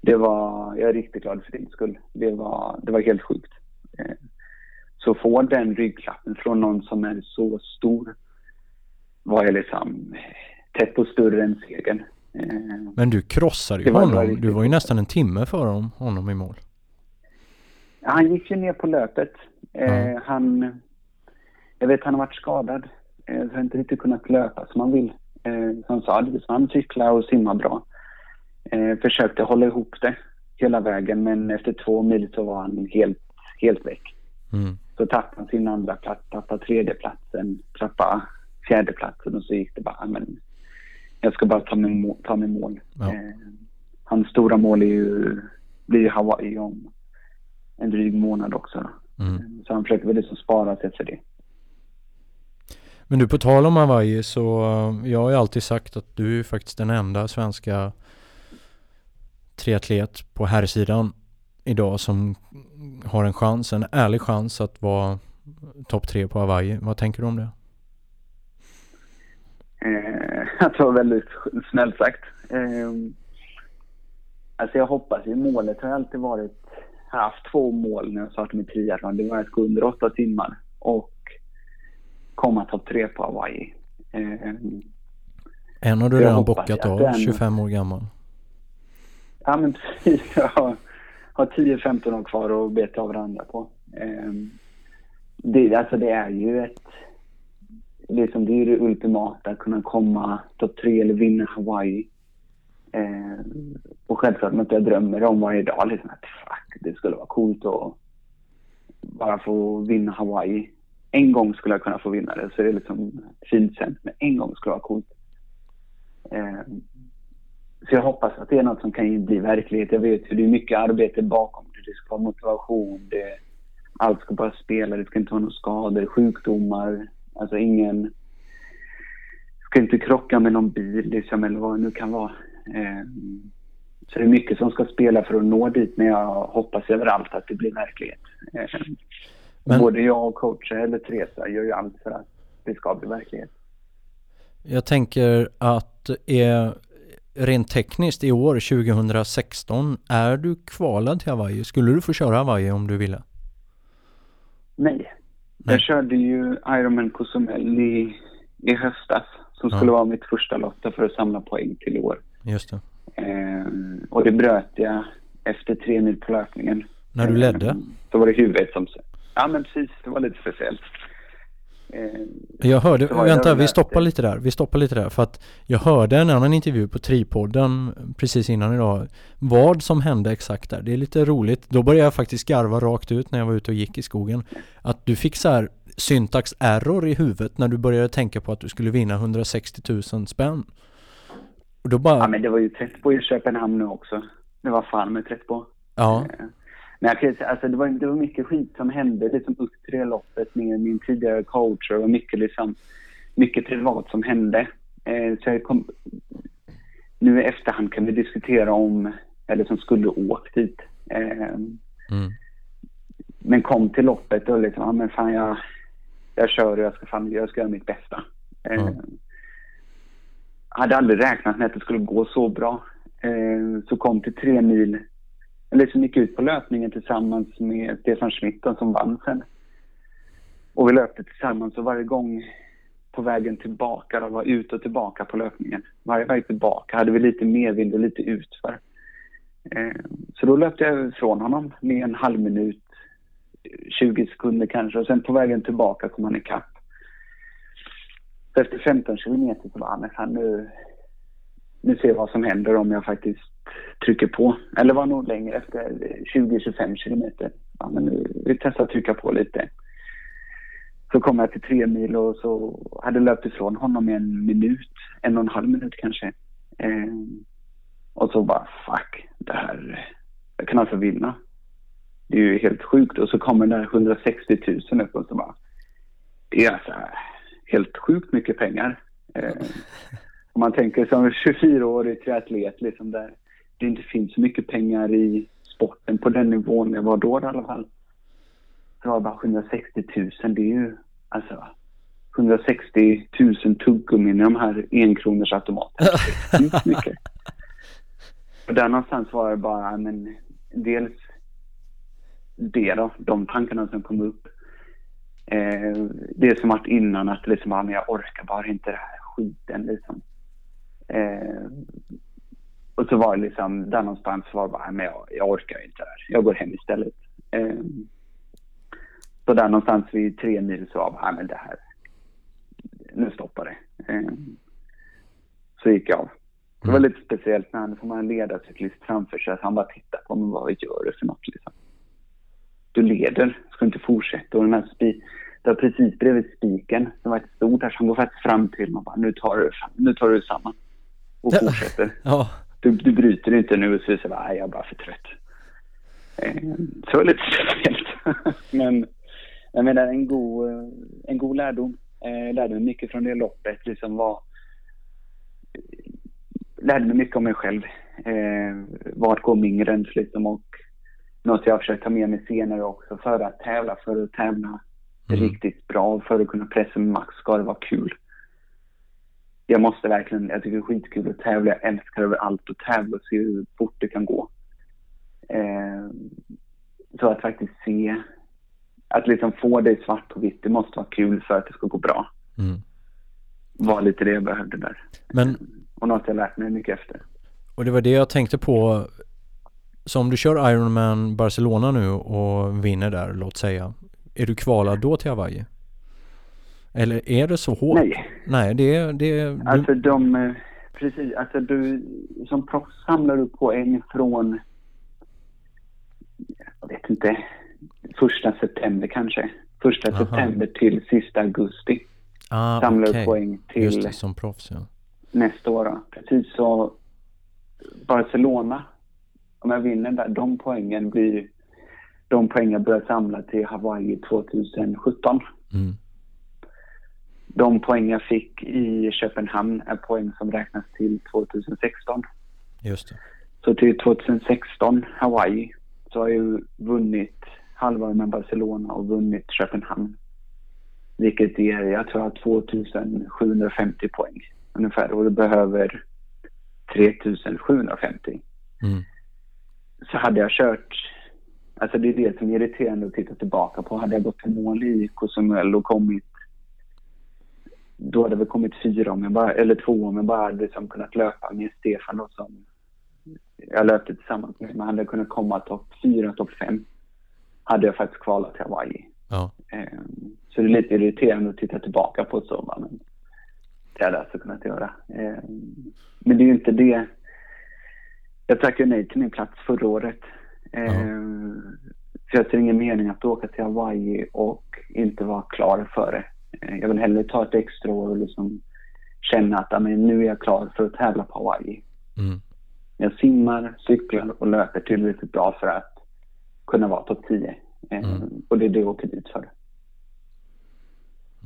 Det var, jag är riktigt glad för din skull. Det var, det var helt sjukt. Eh, så få den ryggklappen från någon som är så stor var jag liksom tätt och större än segern. Eh, Men du krossade ju honom. Du var ju nästan en timme före honom, honom i mål. Han gick ju ner på löpet. Mm. han, jag vet han har varit skadad. Eh, så har inte riktigt kunnat löpa som han vill. Eh, som sa, så han cyklar och simmar bra. Eh, försökte hålla ihop det hela vägen men efter två mil så var han helt, helt väck. Mm. Så tappade han sin andra plats, tappade tredjeplatsen, tappade fjärdeplatsen och så gick det bara, men jag ska bara ta mig, mål, ta mig mål. Ja. Eh, hans stora mål är ju, blir Hawaii om en dryg månad också. Mm. Så han försöker väl liksom spara sig för det. Men du, på tal om Hawaii så eh, jag har ju alltid sagt att du är faktiskt den enda svenska triatlet på herrsidan idag som har en chans, en ärlig chans att vara topp tre på Hawaii. Vad tänker du om det? Eh, det *laughs* var väldigt snällt sagt. Eh, alltså jag hoppas ju, målet har alltid varit, haft två mål när jag startade med triathlon. Det var att gå under åtta timmar och komma topp tre på Hawaii. Eh, en har du redan bockat av, 25 år gammal. Ja men *laughs* precis. Jag har, har 10-15 år kvar att beta av varandra på. Eh, det, alltså det är ju ett... Liksom det är det ultimata, att kunna komma topp tre eller vinna Hawaii. Eh, och självklart något jag drömmer om varje dag. Liksom att fuck, det skulle vara coolt att bara få vinna Hawaii en gång skulle jag kunna få vinna det, så det är liksom fint sen. Men en gång skulle vara coolt. Eh, så jag hoppas att det är något som kan bli verklighet. Jag vet hur det är mycket arbete bakom det. Det ska vara motivation, det, allt ska bara spela, det ska inte vara några skador, sjukdomar. Alltså ingen... Ska inte krocka med någon bil liksom, eller vad det nu kan vara. Eh, så det är mycket som ska spela för att nå dit, men jag hoppas överallt att det blir verklighet. Eh, men, Både jag och coachen, eller Teresa, gör ju allt för att det ska bli verklighet. Jag tänker att är, rent tekniskt i år, 2016, är du kvalad till Hawaii? Skulle du få köra Hawaii om du ville? Nej. Nej. Jag körde ju Ironman Cozumel i, i höstas som ja. skulle vara mitt första lopp för att samla poäng till i år. Just det. Eh, och det bröt jag efter tre mil på löpningen. När du ledde? Eh, då var det huvudet som Ja men precis, det var lite speciellt. Eh, jag hörde, vänta vi stoppar lite där, vi stoppar lite där för att jag hörde en annan intervju på Tripodden precis innan idag vad som hände exakt där. Det är lite roligt. Då började jag faktiskt garva rakt ut när jag var ute och gick i skogen. Att du fick så här syntax error i huvudet när du började tänka på att du skulle vinna 160 000 spänn? Och då bara... Ja, men det var ju trätt på i Köpenhamn nu också. Det var fan med trätt på. Ja. Eh, men jag kan säga, alltså det var, det var mycket skit som hände liksom upp till det loppet med min tidigare coach och mycket liksom, mycket privat som hände. Eh, så jag kom, nu i efterhand kan vi diskutera om, eller som skulle åkt dit. Eh, mm. Men kom till loppet och liksom, ja men fan jag, jag kör och jag ska, fan, jag ska göra mitt bästa. Mm hade aldrig räknat med att det skulle gå så bra. Eh, så kom till tre mil, eller som gick ut på löpningen tillsammans med Stefan Schmidt som vann sen. Och vi löpte tillsammans och varje gång på vägen tillbaka, då, var ut och tillbaka på löpningen. Varje väg tillbaka hade vi lite medvind och lite utför. Eh, så då löpte jag ifrån honom med en halv minut, 20 sekunder kanske och sen på vägen tillbaka kom han ikapp. Så efter 15 kilometer så var fan nu, nu ser jag vad som händer om jag faktiskt trycker på. Eller var nog längre efter 20-25 kilometer. Ja, men nu, vi testar att trycka på lite. Så kom jag till tre mil och så hade löpt ifrån honom i en minut, en och en halv minut kanske. Eh, och så bara fuck, det här, jag kan alltså vinna. Det är ju helt sjukt. Och så kommer den där 160 000 upp och så bara, det är alltså helt sjukt mycket pengar. Eh, *laughs* om man tänker som 24-årig triatlet liksom där det inte finns så mycket pengar i sporten på den nivån jag var då i alla fall. Det var bara 160 000, det är ju alltså 160 000 tuggummin i de här enkronors automaterna. Det *laughs* mycket. Och där någonstans var det bara, men dels det då, de tankarna som kom upp. Eh, det som varit innan att liksom, men jag orkar bara inte det här skiten liksom. Eh, och så var det liksom, där någonstans var det bara, men jag, jag orkar inte det här. Jag går hem istället. Eh, så där någonstans vid tre mil så var jag men det här, nu stoppar det. Eh, så gick jag av. Det var mm. lite speciellt när han får man en ledarcyklist framför sig. Att han bara tittar på mig. Vad gör du för något liksom? Du leder. Ska inte fortsätta? Och den här det var precis bredvid spiken. Det var ett stort. Så han går faktiskt fram till mig och bara, nu tar du, nu tar du samman. Och fortsätter. *laughs* Ja. Du, du bryter inte nu. Så säger jag, nej jag är bara för trött. Eh, så det var lite speciellt. *laughs* Men jag menar en god, en god lärdom. Eh, lärde mig mycket från det loppet. Liksom var, lärde mig mycket om mig själv. Eh, vart går min gräns liksom och något jag har försökt ta med mig senare också. För att tävla, för att tävla mm. riktigt bra, för att kunna pressa med max ska det vara kul. Jag måste verkligen, jag tycker det är skitkul att tävla. Jag älskar över allt att tävla och se hur fort det kan gå. Eh, så att faktiskt se, att liksom få det svart på vitt, det måste vara kul för att det ska gå bra. Mm. Var lite det jag behövde där. Men och något jag lärt mig mycket efter. Och det var det jag tänkte på. Så om du kör Ironman Barcelona nu och vinner där, låt säga. Är du kvalad då till Hawaii? Eller är det så hårt? Nej. Nej, det är... Det, du... Alltså de... Eh, precis, alltså du... Som proffs samlar du poäng från... Jag vet inte. Första september kanske. Första Aha. september till sista augusti. Ah, samlar okay. du poäng till... Just det, som proffs ja nästa år. Då. Precis så Barcelona, om jag vinner där, de poängen blir de poäng jag börjar samla till Hawaii 2017. Mm. De poäng jag fick i Köpenhamn är poäng som räknas till 2016. Just det. Så till 2016 Hawaii så har jag vunnit halva med Barcelona och vunnit Köpenhamn. Vilket ger, jag tror jag, 2750 poäng ungefär och du behöver 3750. Mm. Så hade jag kört, alltså det är det som är irriterande att titta tillbaka på. Hade jag gått till mål i KSML och kommit, då hade vi kommit fyra om jag bara, eller två om jag bara hade liksom kunnat löpa med Stefan då som jag löpte tillsammans med, men hade kunnat komma topp fyra, topp fem hade jag faktiskt kvalat till Hawaii. Ja. Um, så det är lite irriterande att titta tillbaka på så. Men det hade jag alltså kunnat göra. Eh, men det är ju inte det. Jag tackade nej till min plats förra året. Mm. För jag ser ingen mening att åka till Hawaii och inte vara klar för det. Eh, jag vill hellre ta ett extra år och liksom känna att amen, nu är jag klar för att tävla på Hawaii. Mm. Jag simmar, cyklar och löper tillräckligt bra för att kunna vara topp 10. Eh, Mm. Och det är det jag åker dit för.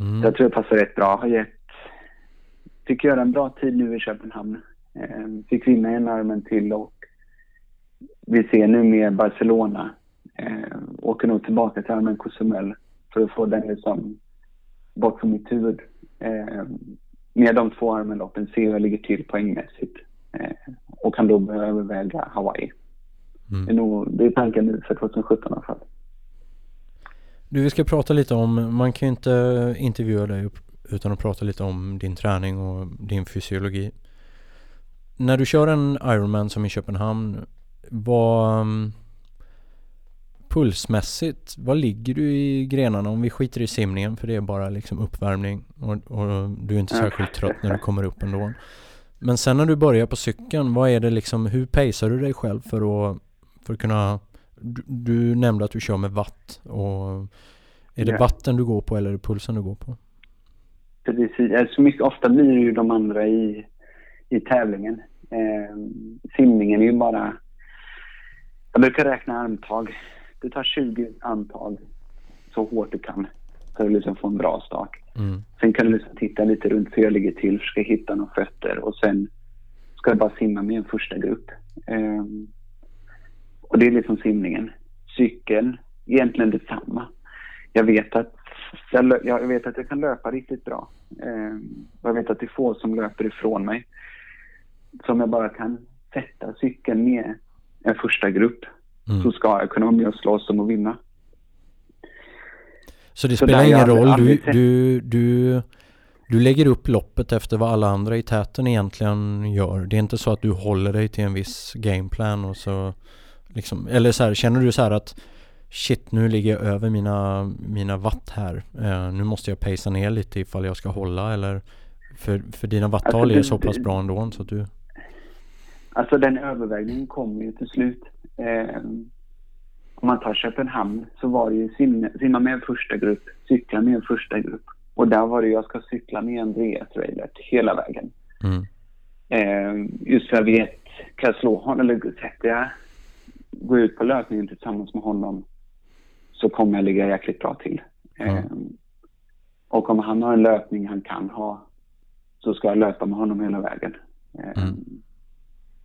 Mm. Jag tror det passar rätt bra. Har gett, fick göra en bra tid nu i Köpenhamn. Eh, fick vinna en armen till och vi ser nu med Barcelona. Eh, åker nog tillbaka till Armen Cozumel för att få den liksom bort från mitt huvud. Eh, med de två armenloppen ser jag ligger till poängmässigt. Eh, och kan då börja överväga Hawaii. Det är, Mm. nog, det är tanken nu för 2017 i alla fall. Du, vi ska prata lite om, man kan ju inte intervjua dig utan att prata lite om din träning och din fysiologi. När du kör en Ironman som i Köpenhamn, vad um, pulsmässigt, vad ligger du i grenarna om vi skiter i simningen för det är bara liksom uppvärmning och, och du är inte särskilt trött när du kommer upp ändå. Men sen när du börjar på cykeln, vad är det liksom, hur pacear du dig själv för att, för att kunna du, du nämnde att du kör med watt och är det Ja. vatten du går på eller är det pulsen du går på? Precis. Alltså mycket, ofta blir det ju de andra i, i tävlingen. Eh, simningen är ju bara... Jag brukar räkna armtag. Du tar 20 armtag så hårt du kan för att liksom få en bra start. Mm. Sen kan du liksom titta lite runt hur jag ligger till, försöka hitta några fötter och sen ska jag bara simma med en första grupp. Eh, och det är liksom simningen. Cykeln, egentligen detsamma. Jag vet att jag, jag vet att jag kan löpa riktigt bra. Eh, jag vet att det är få som löper ifrån mig. Så om jag bara kan sätta cykeln med en första grupp Mm. så ska jag kunna vara med och slåss om att vinna. Så det Så spelar ingen roll, du, du, du, du lägger upp loppet efter vad alla andra i täten egentligen gör. Det är inte så att du håller dig till en viss gameplan och så liksom, eller så här, känner du så här att shit nu ligger jag över mina, mina watt här. Eh, nu måste jag pacea ner lite ifall jag ska hålla eller för, för dina wattal Alltså, är så pass bra ändå så att du Alltså den övervägningen kommer ju till slut. Eh, om man tar Köpenhamn så var det ju simma, simma med en första grupp, cykla med en första grupp. Och där var det jag ska cykla med Andreas Reilert hela vägen. mm, Eh, just för jag vet, kan jag slå honom eller sätter jag gå ut på löpningen tillsammans med honom så kommer jag ligga jäkligt bra till. Eh, Mm. och om han har en löpning han kan ha så ska jag löpa med honom hela vägen. Eh, Mm.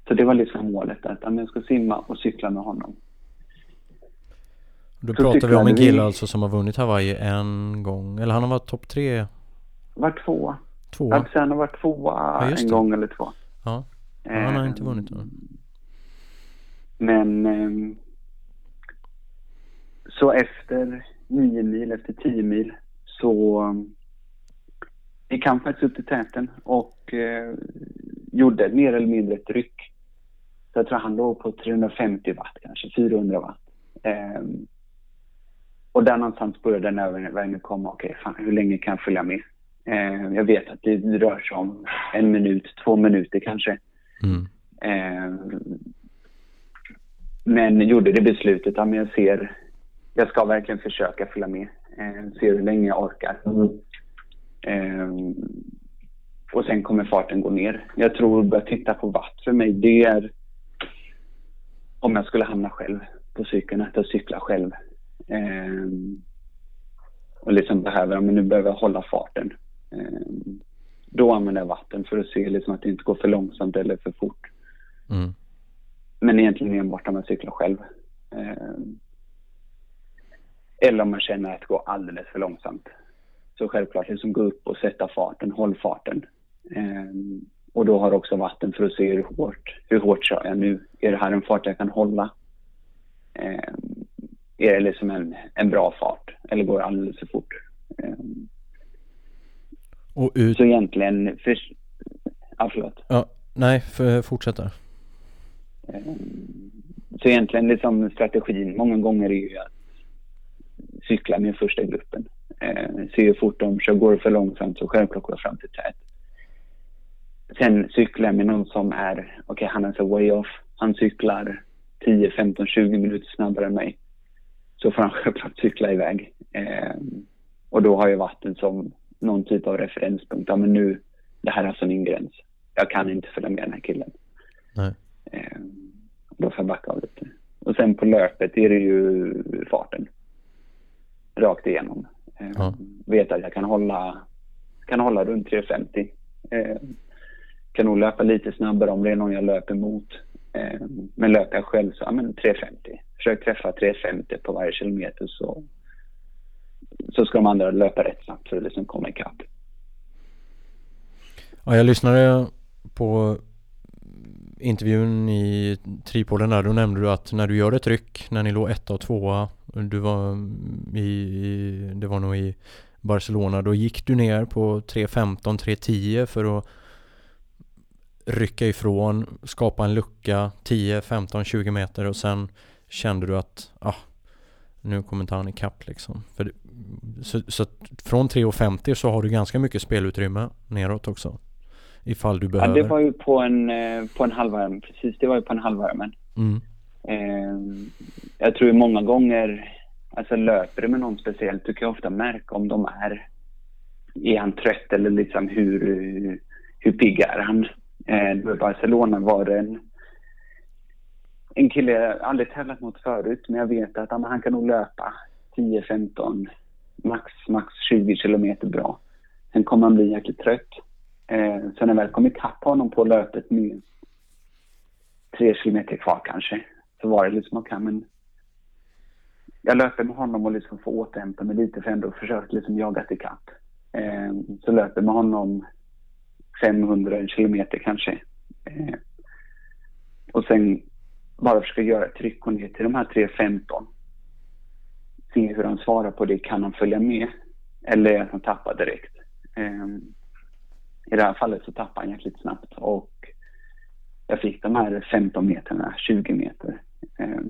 Så det var liksom målet, att jag ska simma och cykla med honom. Då Så pratar vi om en vi- kille alltså som har vunnit Hawaii en gång, eller han har varit topp tre, Var tvåa. två. Alltså han har varit tvåa Ja, en gång eller två. Ja, Ja, han har inte vunnit då. Men ehm, så efter nio mil, efter tio mil så gick han faktiskt upp till täten och eh, gjorde mer eller mindre ett ryck. Så jag tror han låg på 350 watt kanske, 400 watt. Ehm, och där någonstans började den övervägningen komma. Okej, fan, hur länge kan jag följa med? Ehm, jag vet att det rör sig om en minut, två minuter kanske. Mm. Eh, men gjorde det beslutet att jag ser, jag ska verkligen försöka följa med. Eh, se hur länge jag orkar. Eh, och sen kommer farten gå ner. Jag tror att börja titta på watt för mig, det är om jag skulle hamna själv på cykeln, att jag cyklar själv. Eh, och liksom behöver, men nu behöver jag hålla farten. Eh, då använder jag vatten för att se liksom att det inte går för långsamt eller för fort. Mm. Men egentligen enbart om man cyklar själv. Eh, eller om man känner att det går alldeles för långsamt. Så självklart liksom gå upp och sätta farten, håll farten. Eh, och då har också vatten för att se hur hårt, hur hårt kör jag nu? Är det här en fart jag kan hålla? Eh, är det liksom en, en bra fart eller går det alldeles för fort? Eh, Och ut, så egentligen, för, ja förlåt. ja, nej, för, fortsätt där. Eh, Så egentligen liksom strategin många gånger är ju att cykla med första gruppen. Eh, se hur fort de kör. Går det för långsamt så självklart går jag fram till tät. Sen cyklar jag med någon som är, okej han är så way off. Han cyklar 10, 15, 20 minuter snabbare än mig. Så får han *laughs* självklart cykla iväg. Eh, Och då har jag vatten som någon typ av referenspunkt. Ja, men nu, det här är alltså min gräns. Jag kan inte följa med den här killen. Nej. Eh, då får jag backa av lite. Och sen på löpet är det ju farten. Rakt igenom. Eh, Ja. Vet att jag kan hålla, kan hålla runt 3.50. Eh, kan nog löpa lite snabbare om det är någon jag löper mot. Eh, men löper jag själv så, ja men 3.50. Försök träffa 3.50 på varje kilometer så, så ska de andra löpa rätt snabbt för att liksom komma ikapp. Ja, jag lyssnade på intervjun i Tripolen där. Då nämnde du att när du gör ett ryck, när ni låg etta och tvåa, du var i, i det var nog i Barcelona, då gick du ner på 3.15, 3.10 för att rycka ifrån, skapa en lucka 10, 15, 20 meter och sen kände du att ah, nu kommer inte han ikapp liksom. För, så, så från 3.50 så har du ganska mycket spelutrymme neråt också. Ifall du Ja, behöver. det var ju på en, eh, på en halvvärme. Precis, det var ju på en halvvärme. mm. Eh, jag tror många gånger, alltså löper du med någon speciellt, du kan ofta märka om de är, är han trött eller liksom hur, hur pigg är han? Eh, i Barcelona var det en, en kille jag aldrig tävlat mot förut, men jag vet att han, han kan nog löpa 10-15, max, max 20 kilometer bra. Sen kommer han bli jäkligt trött. Eh, så när jag väl kom ikapp honom på löpet med tre kilometer kvar kanske, så var det liksom, okej men jag löper med honom och liksom får återhämta mig lite för ändå försökt liksom jaga ikapp. Eh, så löper med honom 500 kilometer kanske. Eh, och sen bara försöka göra ett tryck och ner till de här 3.15. Se hur han svarar på det. Kan han följa med? Eller att han tappar direkt? Eh, I det här fallet så tappar han jäkligt snabbt och jag fick de här 15 meterna, 20 meter. Eh,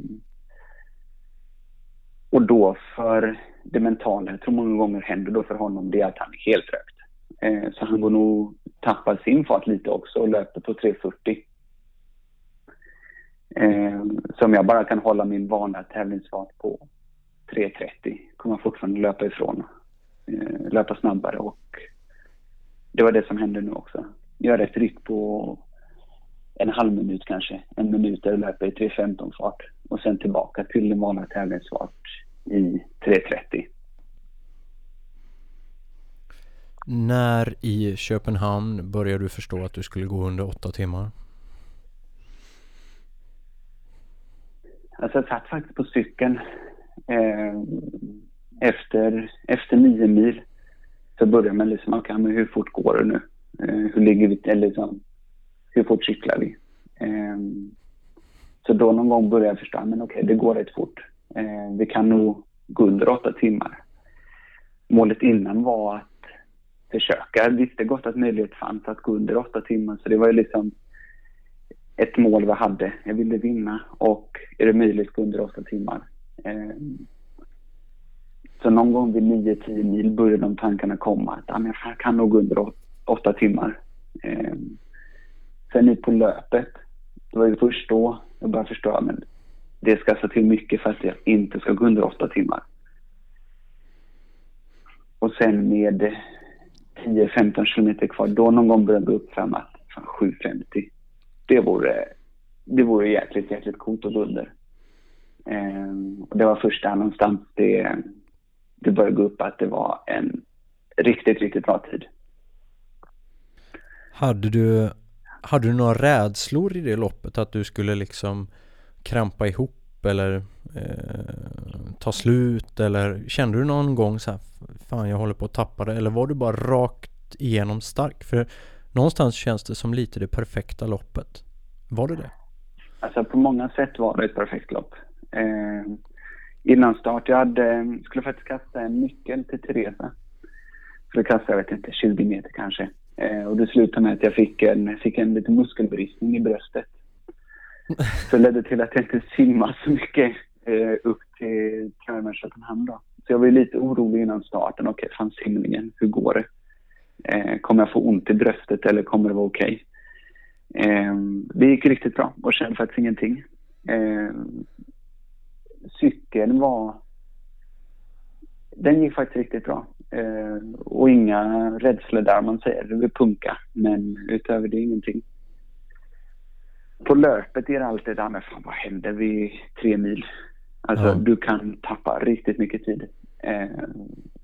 och då för det mentala, jag tror många gånger händer då för honom, det är att han är helt rökt. Eh, så han går nog tappade sin fart lite också och löper på 3.40. Eh, så om jag bara kan hålla min vanliga tävlingsfart på 3.30 kommer jag fortfarande löpa ifrån. Eh, löpa snabbare och det var det som hände nu också. Göra ett ryck på en halv minut kanske, en minut där jag löper i 3.15 fart och sen tillbaka till den vanliga tävlingsfart i 3.30. När i Köpenhamn började du förstå att du skulle gå under åtta timmar? Alltså jag satt faktiskt på cykeln eh, efter, efter nio mil så började man liksom, okej men hur fort går det nu? Eh, hur ligger vi, eller liksom, hur fort cyklar vi? Eh, så då någon gång började jag förstå, men okej det går rätt fort. Eh, vi kan nog gå under åtta timmar. Målet innan var att försöka. Jag visste gott att möjlighet fanns att gå under åtta timmar så det var ju liksom ett mål vi hade. Jag ville vinna och är det möjligt gå under åtta timmar. Ehm, så någon gång vid 9-10 mil började de tankarna komma att ah, jag kan nog gå under åtta timmar. Ehm, sen ut på löpet, det var ju först då jag började förstå att det ska så till mycket för att jag inte ska gå under åtta timmar. Och sen med 10-15 kilometer kvar, då någon gång började gå upp fram att fan, 7.50 det vore, det vore jäkligt, jäkligt coolt att gå under. Eh, och det var först där någonstans det, det började gå upp att det var en riktigt, riktigt bra tid. Hade du, hade du några rädslor i det loppet? Att du skulle liksom krampa ihop eller eh, ta slut? Eller kände du någon gång så här, fan jag håller på att tappa det? Eller var du bara rakt igenom stark? För någonstans känns det som lite det perfekta loppet. Var det det? Alltså på många sätt var det ett perfekt lopp. Eh, innan start, jag hade, skulle faktiskt kasta en nyckel till Teresa. Skulle kasta, jag vet inte, 20 meter kanske. Eh, och det slutade med att jag fick en, fick en liten muskelbristning i bröstet. Så det ledde till att jag inte simmade så mycket eh, upp till Kalmar, Köpenhamn då. Så jag var ju lite orolig innan starten. Okej, fan simningen, hur går det? Eh, kommer jag få ont i bröstet eller kommer det vara okej? Eh, det gick riktigt bra och kände faktiskt ingenting. Eh, cykeln var... Den gick faktiskt riktigt bra. Eh, och inga rädslor där man säger. Det vill punka. Men utöver det ingenting. På löpet är det alltid där med fan vad händer vid tre mil? Alltså Ja. du kan tappa riktigt mycket tid. Eh,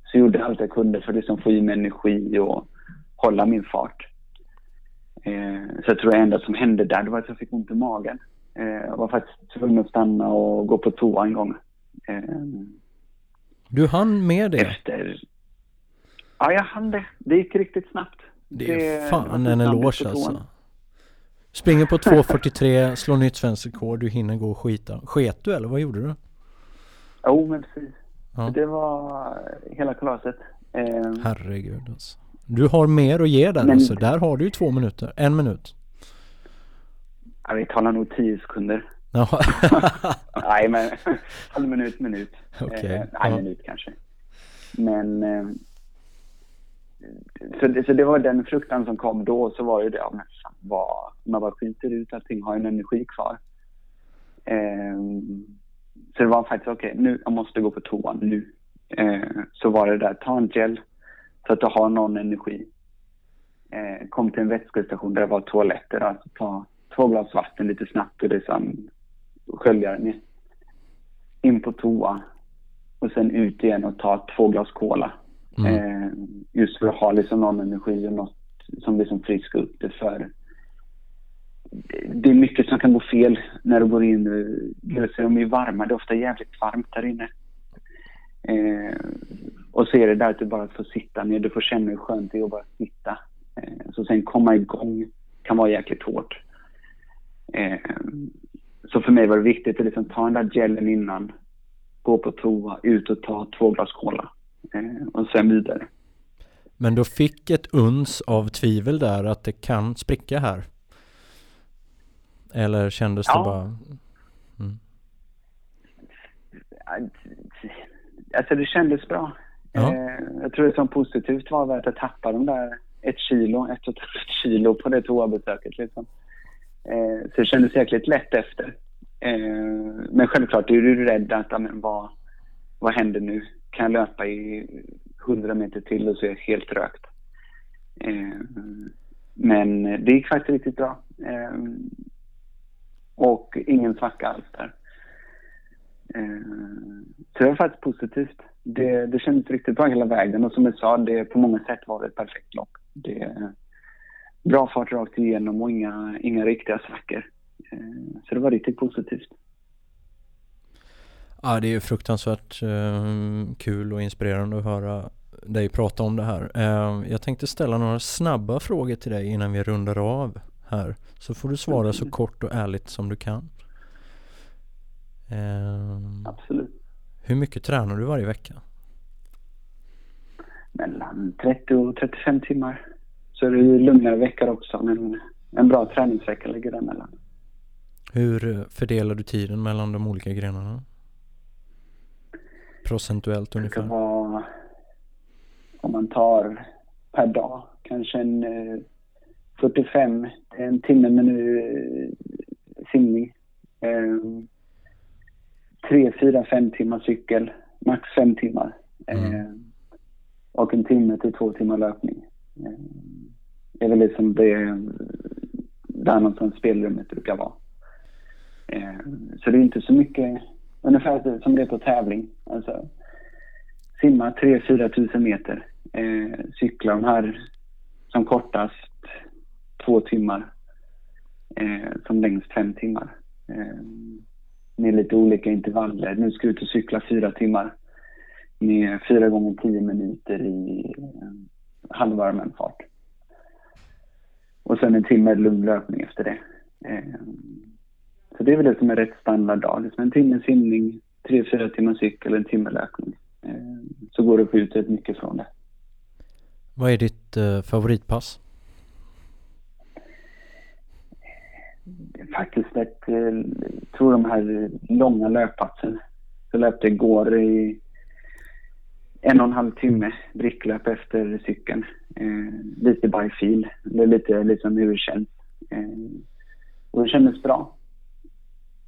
så jag gjorde allt jag kunde för att liksom få i mig energi och hålla min fart. Eh, så jag tror det enda som hände där det var att jag fick ont i magen. Eh, jag var faktiskt tvungen att stanna och gå på toa en gång. Eh, Du hann med det? efter... Ja, jag hann det. Det gick riktigt snabbt. Det är det fan en eloge alltså. Springer på 2.43, slår nytt svenskt rekord, du hinner gå och skita. Sket du eller vad gjorde du? Jo, men precis. Ja. Det var hela kalaset. Eh, Herregud alltså. Du har mer att ge där Men- alltså. Där har du ju två minuter. En minut. ja, vi talar nog tio sekunder. *laughs* Nej, men halv minut, minut. Okej, Eh, nej, ja. minut kanske. Men... Eh, så, det, så det var den fruktan som kom då. Så var ju det, ja, men fan, vad, man bara skiter ut allting, har en energi kvar. Eh, så det var faktiskt, okej, nu, jag måste gå på toan nu. Eh, så var det där, ta en gel så att du har någon energi. Eh, kom till en vätskestation där det var toaletter, alltså ta två glas vatten lite snabbt och liksom skölja den ner. In på toa och sen ut igen och ta två glas cola. Mm. Just för att ha liksom någon energi och något som liksom friskar upp det för det är mycket som kan gå fel när du går in. De är de ju varma, det är ofta jävligt varmt där inne. Eh, och så är det där att du bara får sitta ner, du får känna hur skönt det är att bara sitta. Eh, så sen komma igång kan vara jäkligt hårt. Eh, så för mig var det viktigt att liksom ta den där gelen innan, gå på toa, ut och ta två glas cola. Eh, och sen vidare. Men du fick ett uns av tvivel där att det kan spricka här? Eller kändes det Ja. bara... Alltså det kändes bra. Ja. Eh, jag tror det som positivt var att jag tappade de där ett kilo, ett och ett halvt kilo på det toabesöket liksom. Eh, så det kändes jäkligt lätt efter. Eh, men självklart är du rädd att, men vad, vad händer nu? Kan jag löpa i 100 meter till och så är jag helt rökt? Eh, men det gick faktiskt riktigt bra. Eh, och ingen svacka alls där. Eh, Så det var faktiskt positivt. Det, det kändes riktigt bra hela vägen och som jag sa, det på många sätt var det ett perfekt lopp. Det är bra fart rakt igenom och inga, inga riktiga svackor. Eh, Så det var riktigt positivt. Ja, det är ju fruktansvärt eh, kul och inspirerande att höra dig prata om det här. Eh, jag tänkte ställa några snabba frågor till dig innan vi rundar av här. Så får du svara så kort och ärligt som du kan. Eh, Absolut. hur mycket tränar du varje vecka? Mellan 30 och 35 timmar. Så är det ju lugnare veckor också, men en bra träningsvecka ligger däremellan. Hur eh, fördelar du tiden mellan de olika grenarna? Procentuellt Det kan ungefär? vara, om man tar per dag, kanske en eh, 45 till en timme med nu eh, simning. Eh, tre, fyra, fem timmar cykel, max fem timmar. Mm. Eh, och en timme till två timmar löpning. Eh, det är väl liksom det, där någonstans spelrummet brukar vara. Eh, så det är inte så mycket, ungefär som det är på tävling. Alltså, simma 3-4 tusen meter. Eh, cykla de här som kortast två timmar. Eh, som längst fem timmar. Eh, med lite olika intervaller. Nu ska jag ut och cykla fyra timmar. Med fyra gånger tio minuter i eh, halvvarmen fart. Och sen en timme lugn löpning efter det. Eh, så det är väl det som är rätt standard dag. Liksom en timme simning, tre, fyra timmar cykel, en timme löpning. Eh, så går det att få ut rätt mycket från det. Vad är ditt eh, favoritpass? Det är faktiskt eh, jag tror de här långa löppassen. Jag löpte igår i en och en halv timme bricklöp efter cykeln. Eh, lite by feel, eller lite liksom hur det känns. Eh, och det kändes bra.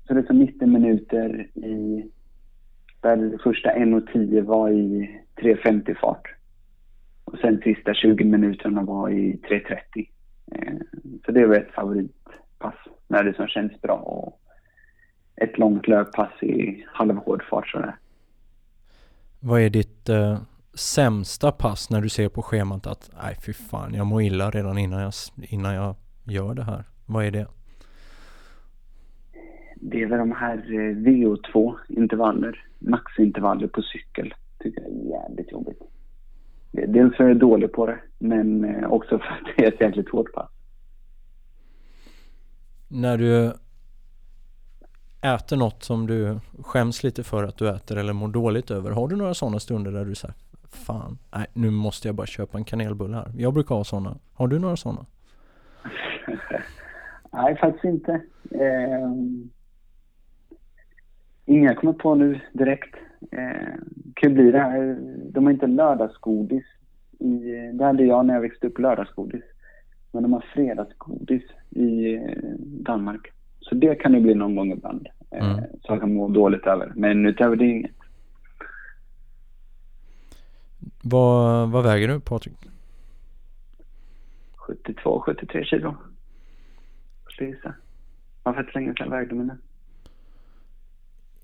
Så det är 90 minuter i, där första 1.10 var i 3.50 fart. Och sen sista 20 minuterna var i 3.30. Eh, så det var ett favoritpass när det som känns bra och ett långt löppass i halvhård fart sådär. Vad är ditt eh, sämsta pass när du ser på schemat att nej fy fan jag mår illa redan innan jag, innan jag gör det här? Vad är det? Det är väl de här eh, VO2 intervaller, maxintervaller på cykel. Tycker jag är jävligt jobbigt. Dels för att jag är dålig på det, men eh, också för att det är ett jäkligt hårt pass. När du äter något som du skäms lite för att du äter eller mår dåligt över. Har du några sådana stunder där du säger Fan, nej nu måste jag bara köpa en kanelbulle här. Jag brukar ha sådana. Har du några sådana? *laughs* nej, faktiskt inte. Eh, inga kommer på nu direkt. Eh, kan bli det här. De har inte lördagsgodis. I, det hade jag när jag växte upp, lördagsgodis. Men de har fredagsgodis i eh, Danmark. Så det kan det bli någon gång ibland. Eh, mm. Så jag kan må dåligt över. Men utöver det inget. Vad, vad väger du Patrik? 72-73 kilo. Skulle Var för ett länge sedan vägde mina.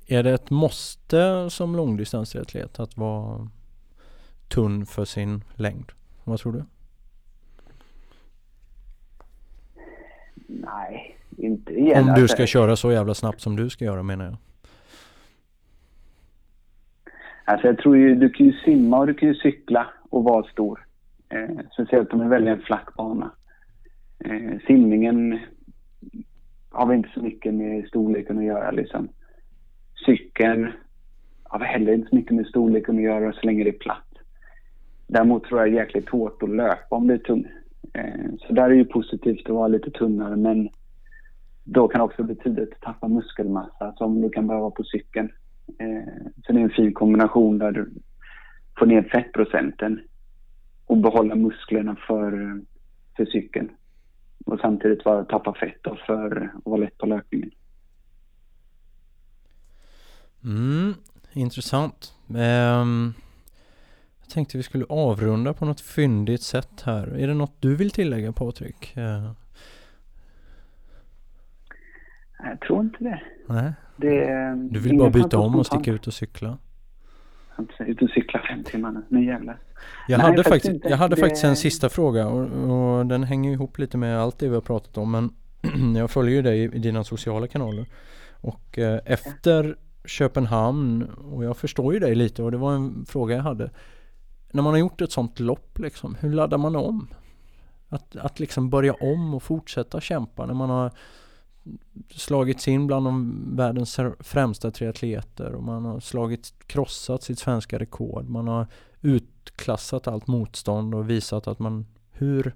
Är det ett måste som långdistansatlet att vara tunn för sin längd? Vad tror du? Nej, inte igen. Om du ska köra så jävla snabbt som du ska göra menar jag. Alltså jag tror ju, du kan ju simma och du kan ju cykla och vara stor. Eh, speciellt om du väljer en flack bana. Eh, simningen har vi inte så mycket med storleken att göra liksom. Cykeln har heller inte så mycket med storleken att göra så länge det är platt. Däremot tror jag det är jäkligt hårt att löpa om det är tungt. Eh, så där är ju positivt att vara lite tunnare men då kan det också betyda att tappa muskelmassa som du kan behöva på cykeln. Eh, så det är en fin kombination där du får ner fettprocenten och behålla musklerna för, för cykeln. Och samtidigt vara, tappa fett då för att vara lätt på löpningen. Mm, intressant. Um, jag tänkte vi skulle avrunda på något fyndigt sätt här. Är det något du vill tillägga Patrik? Uh. Jag tror inte det. Nej. det du vill bara byta om och sticka ut och cykla? Ut och cykla fem timmar nu, nu jävlar. Jag Nej, hade, faktiskt, jag hade det... faktiskt en sista fråga och, och, den hänger ihop lite med allt det vi har pratat om men *clears throat* jag följer ju dig i dina sociala kanaler. Och eh, efter Köpenhamn och jag förstår ju dig lite och det var en fråga jag hade. När man har gjort ett sånt lopp liksom, hur laddar man om? Att, att liksom börja om och fortsätta kämpa när man har slagits in bland de världens främsta triatleter och man har slagit, krossat sitt svenska rekord. Man har utklassat allt motstånd och visat att man hur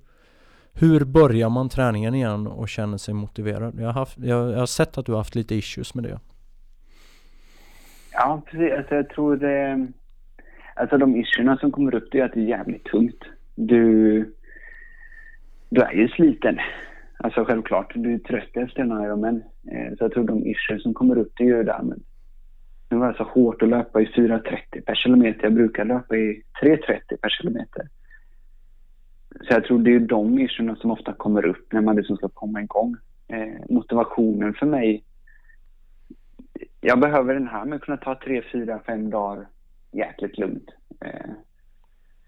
hur börjar man träningen igen och känner sig motiverad? Jag har, haft, jag, jag har sett att du har haft lite issues med det. Ja, precis. Alltså, jag tror det... Alltså de issuerna som kommer upp det är att det är jävligt tungt. Du... Du är ju sliten. Alltså självklart, du är trött efter en Ironman. Eh, så jag tror de issuer som kommer upp det är ju där. Men nu var det så hårt att löpa i 4.30 per kilometer. Jag brukar löpa i 3.30 per kilometer. Så jag tror det är de issuerna som ofta kommer upp när man liksom ska komma igång. Eh, motivationen för mig jag behöver den här men att kunna ta tre, fyra, fem dagar jäkligt lugnt. Eh,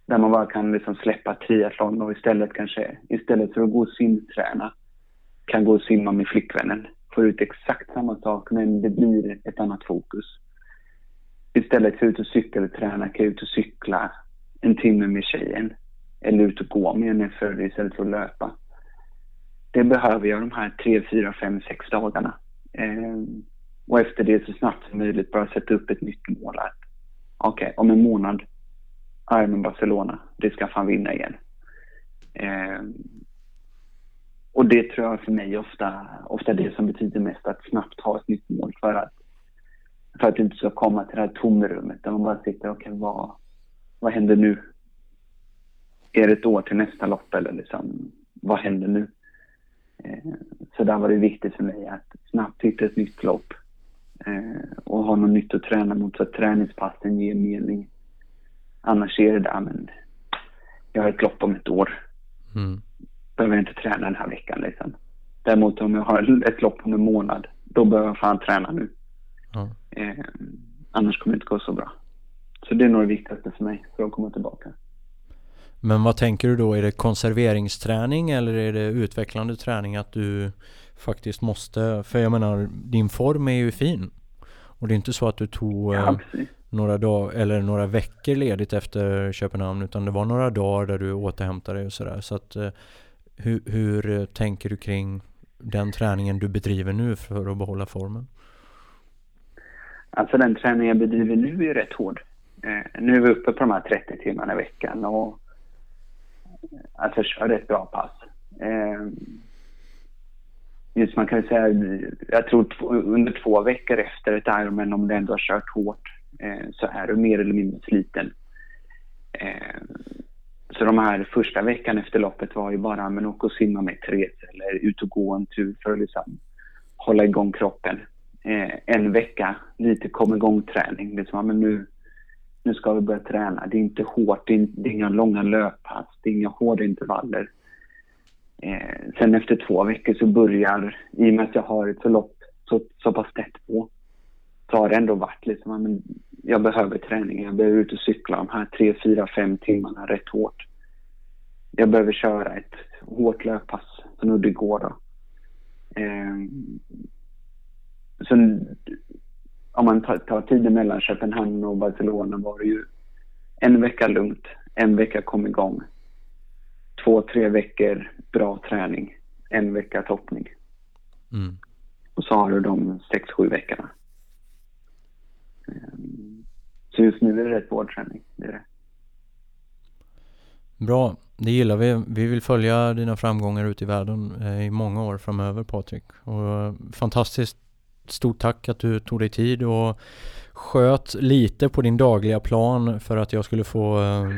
där man bara kan liksom släppa triathlon och istället kanske, istället för att gå och simträna, kan gå och simma med flickvännen. Få ut exakt samma sak men det blir ett annat fokus. Istället för att ut och cykelträna kan jag ut och cykla en timme med tjejen. Eller ut och gå med henne för istället för att löpa. Det behöver jag de här tre, fyra, fem, sex dagarna. Eh, och efter det så snabbt som möjligt bara sätta upp ett nytt mål. Okej, okay, om en månad Ironman Barcelona, det ska fan vinna igen. Eh, och det tror jag för mig ofta, ofta det som betyder mest, att snabbt ha ett nytt mål för att, för att du inte ska komma till det här tomrummet där man bara sitter, okej okay, vad, vad händer nu? Är det ett år till nästa lopp eller liksom, vad händer nu? Eh, så där var det viktigt för mig att snabbt hitta ett nytt lopp och ha något nytt att träna mot så att träningspassen ger mening. Annars är det där men jag har ett lopp om ett år. Mm. Behöver inte träna den här veckan liksom. Däremot om jag har ett lopp om en månad, då behöver jag fan träna nu. Ja. Eh, annars kommer det inte gå så bra. Så det är nog det viktigaste för mig för att komma tillbaka. Men vad tänker du då? Är det konserveringsträning eller är det utvecklande träning att du faktiskt måste, för jag menar din form är ju fin. Och det är inte så att du tog ja, eh, några dagar eller några veckor ledigt efter Köpenhamn utan det var några dagar där du återhämtade dig och sådär. Så att eh, hur, hur tänker du kring den träningen du bedriver nu för att behålla formen? Alltså den träning jag bedriver nu är rätt hård. Eh, nu är vi uppe på de här 30 timmarna i veckan och alltså kör ett bra pass. Eh, just man kan säga, jag tror under två veckor efter ett Ironman om du ändå har kört hårt eh, så är du mer eller mindre sliten. Eh, så de här första veckan efter loppet var ju bara, men åka och simma med Therese eller ut och gå en tur för att liksom hålla igång kroppen. Eh, en vecka lite kom igång-träning. Liksom, men nu, nu ska vi börja träna. Det är inte hårt, det är inga långa löppass, det är inga hårda intervaller. Eh, sen efter två veckor så börjar, i och med att jag har ett förlopp så, så pass tätt på, så har det ändå varit liksom, men jag behöver träning. Jag behöver ut och cykla de här tre, fyra, fem timmarna rätt hårt. Jag behöver köra ett hårt löppass som nu det går då. Eh, sen, om man tar, tar tiden mellan Köpenhamn och Barcelona var det ju en vecka lugnt, en vecka kom igång. Två, tre veckor bra träning, en vecka toppning. Mm. Och så har du de sex, sju veckorna. Ehm, så just nu är det rätt hård träning. Det är det. Bra, det gillar vi. Vi vill följa dina framgångar ute i världen eh, i många år framöver Patrik. Och eh, fantastiskt stort tack att du tog dig tid och sköt lite på din dagliga plan för att jag skulle få, eh,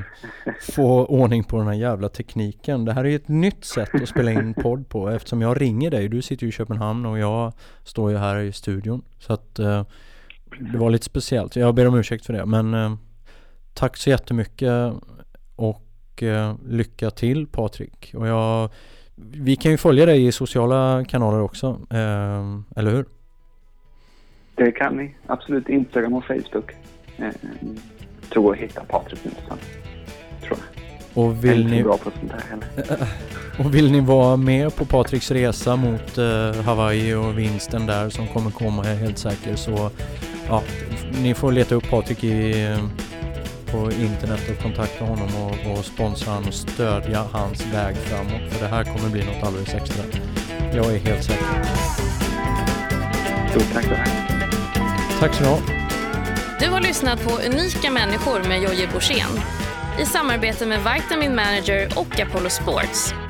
få ordning på den här jävla tekniken. Det här är ju ett nytt sätt att spela in podd på eftersom jag ringer dig. Du sitter ju i Köpenhamn och jag står ju här i studion. Så att eh, det var lite speciellt. Jag ber om ursäkt för det. Men eh, tack så jättemycket och eh, lycka till Patrik. Och jag, vi kan ju följa dig i sociala kanaler också, eh, eller hur? Det kan ni. Absolut. Instagram och Facebook. Eh, tror att hitta Patrik Nilsson. Tror jag. Och vill jag ni... bra på sånt här heller. *laughs* Och vill ni vara med på Patriks resa mot uh, Hawaii och vinsten där som kommer komma, jag är helt säker, så ja, ni får leta upp Patrik i, på internet och kontakta honom och, och sponsra honom och stödja hans väg framåt. För det här kommer bli något alldeles extra. Jag är helt säker. Stort tack för det. Tack så du ha. Du har lyssnat på Unika människor med Jojje Borssén i samarbete med Vitamin Manager och Apollo Sports.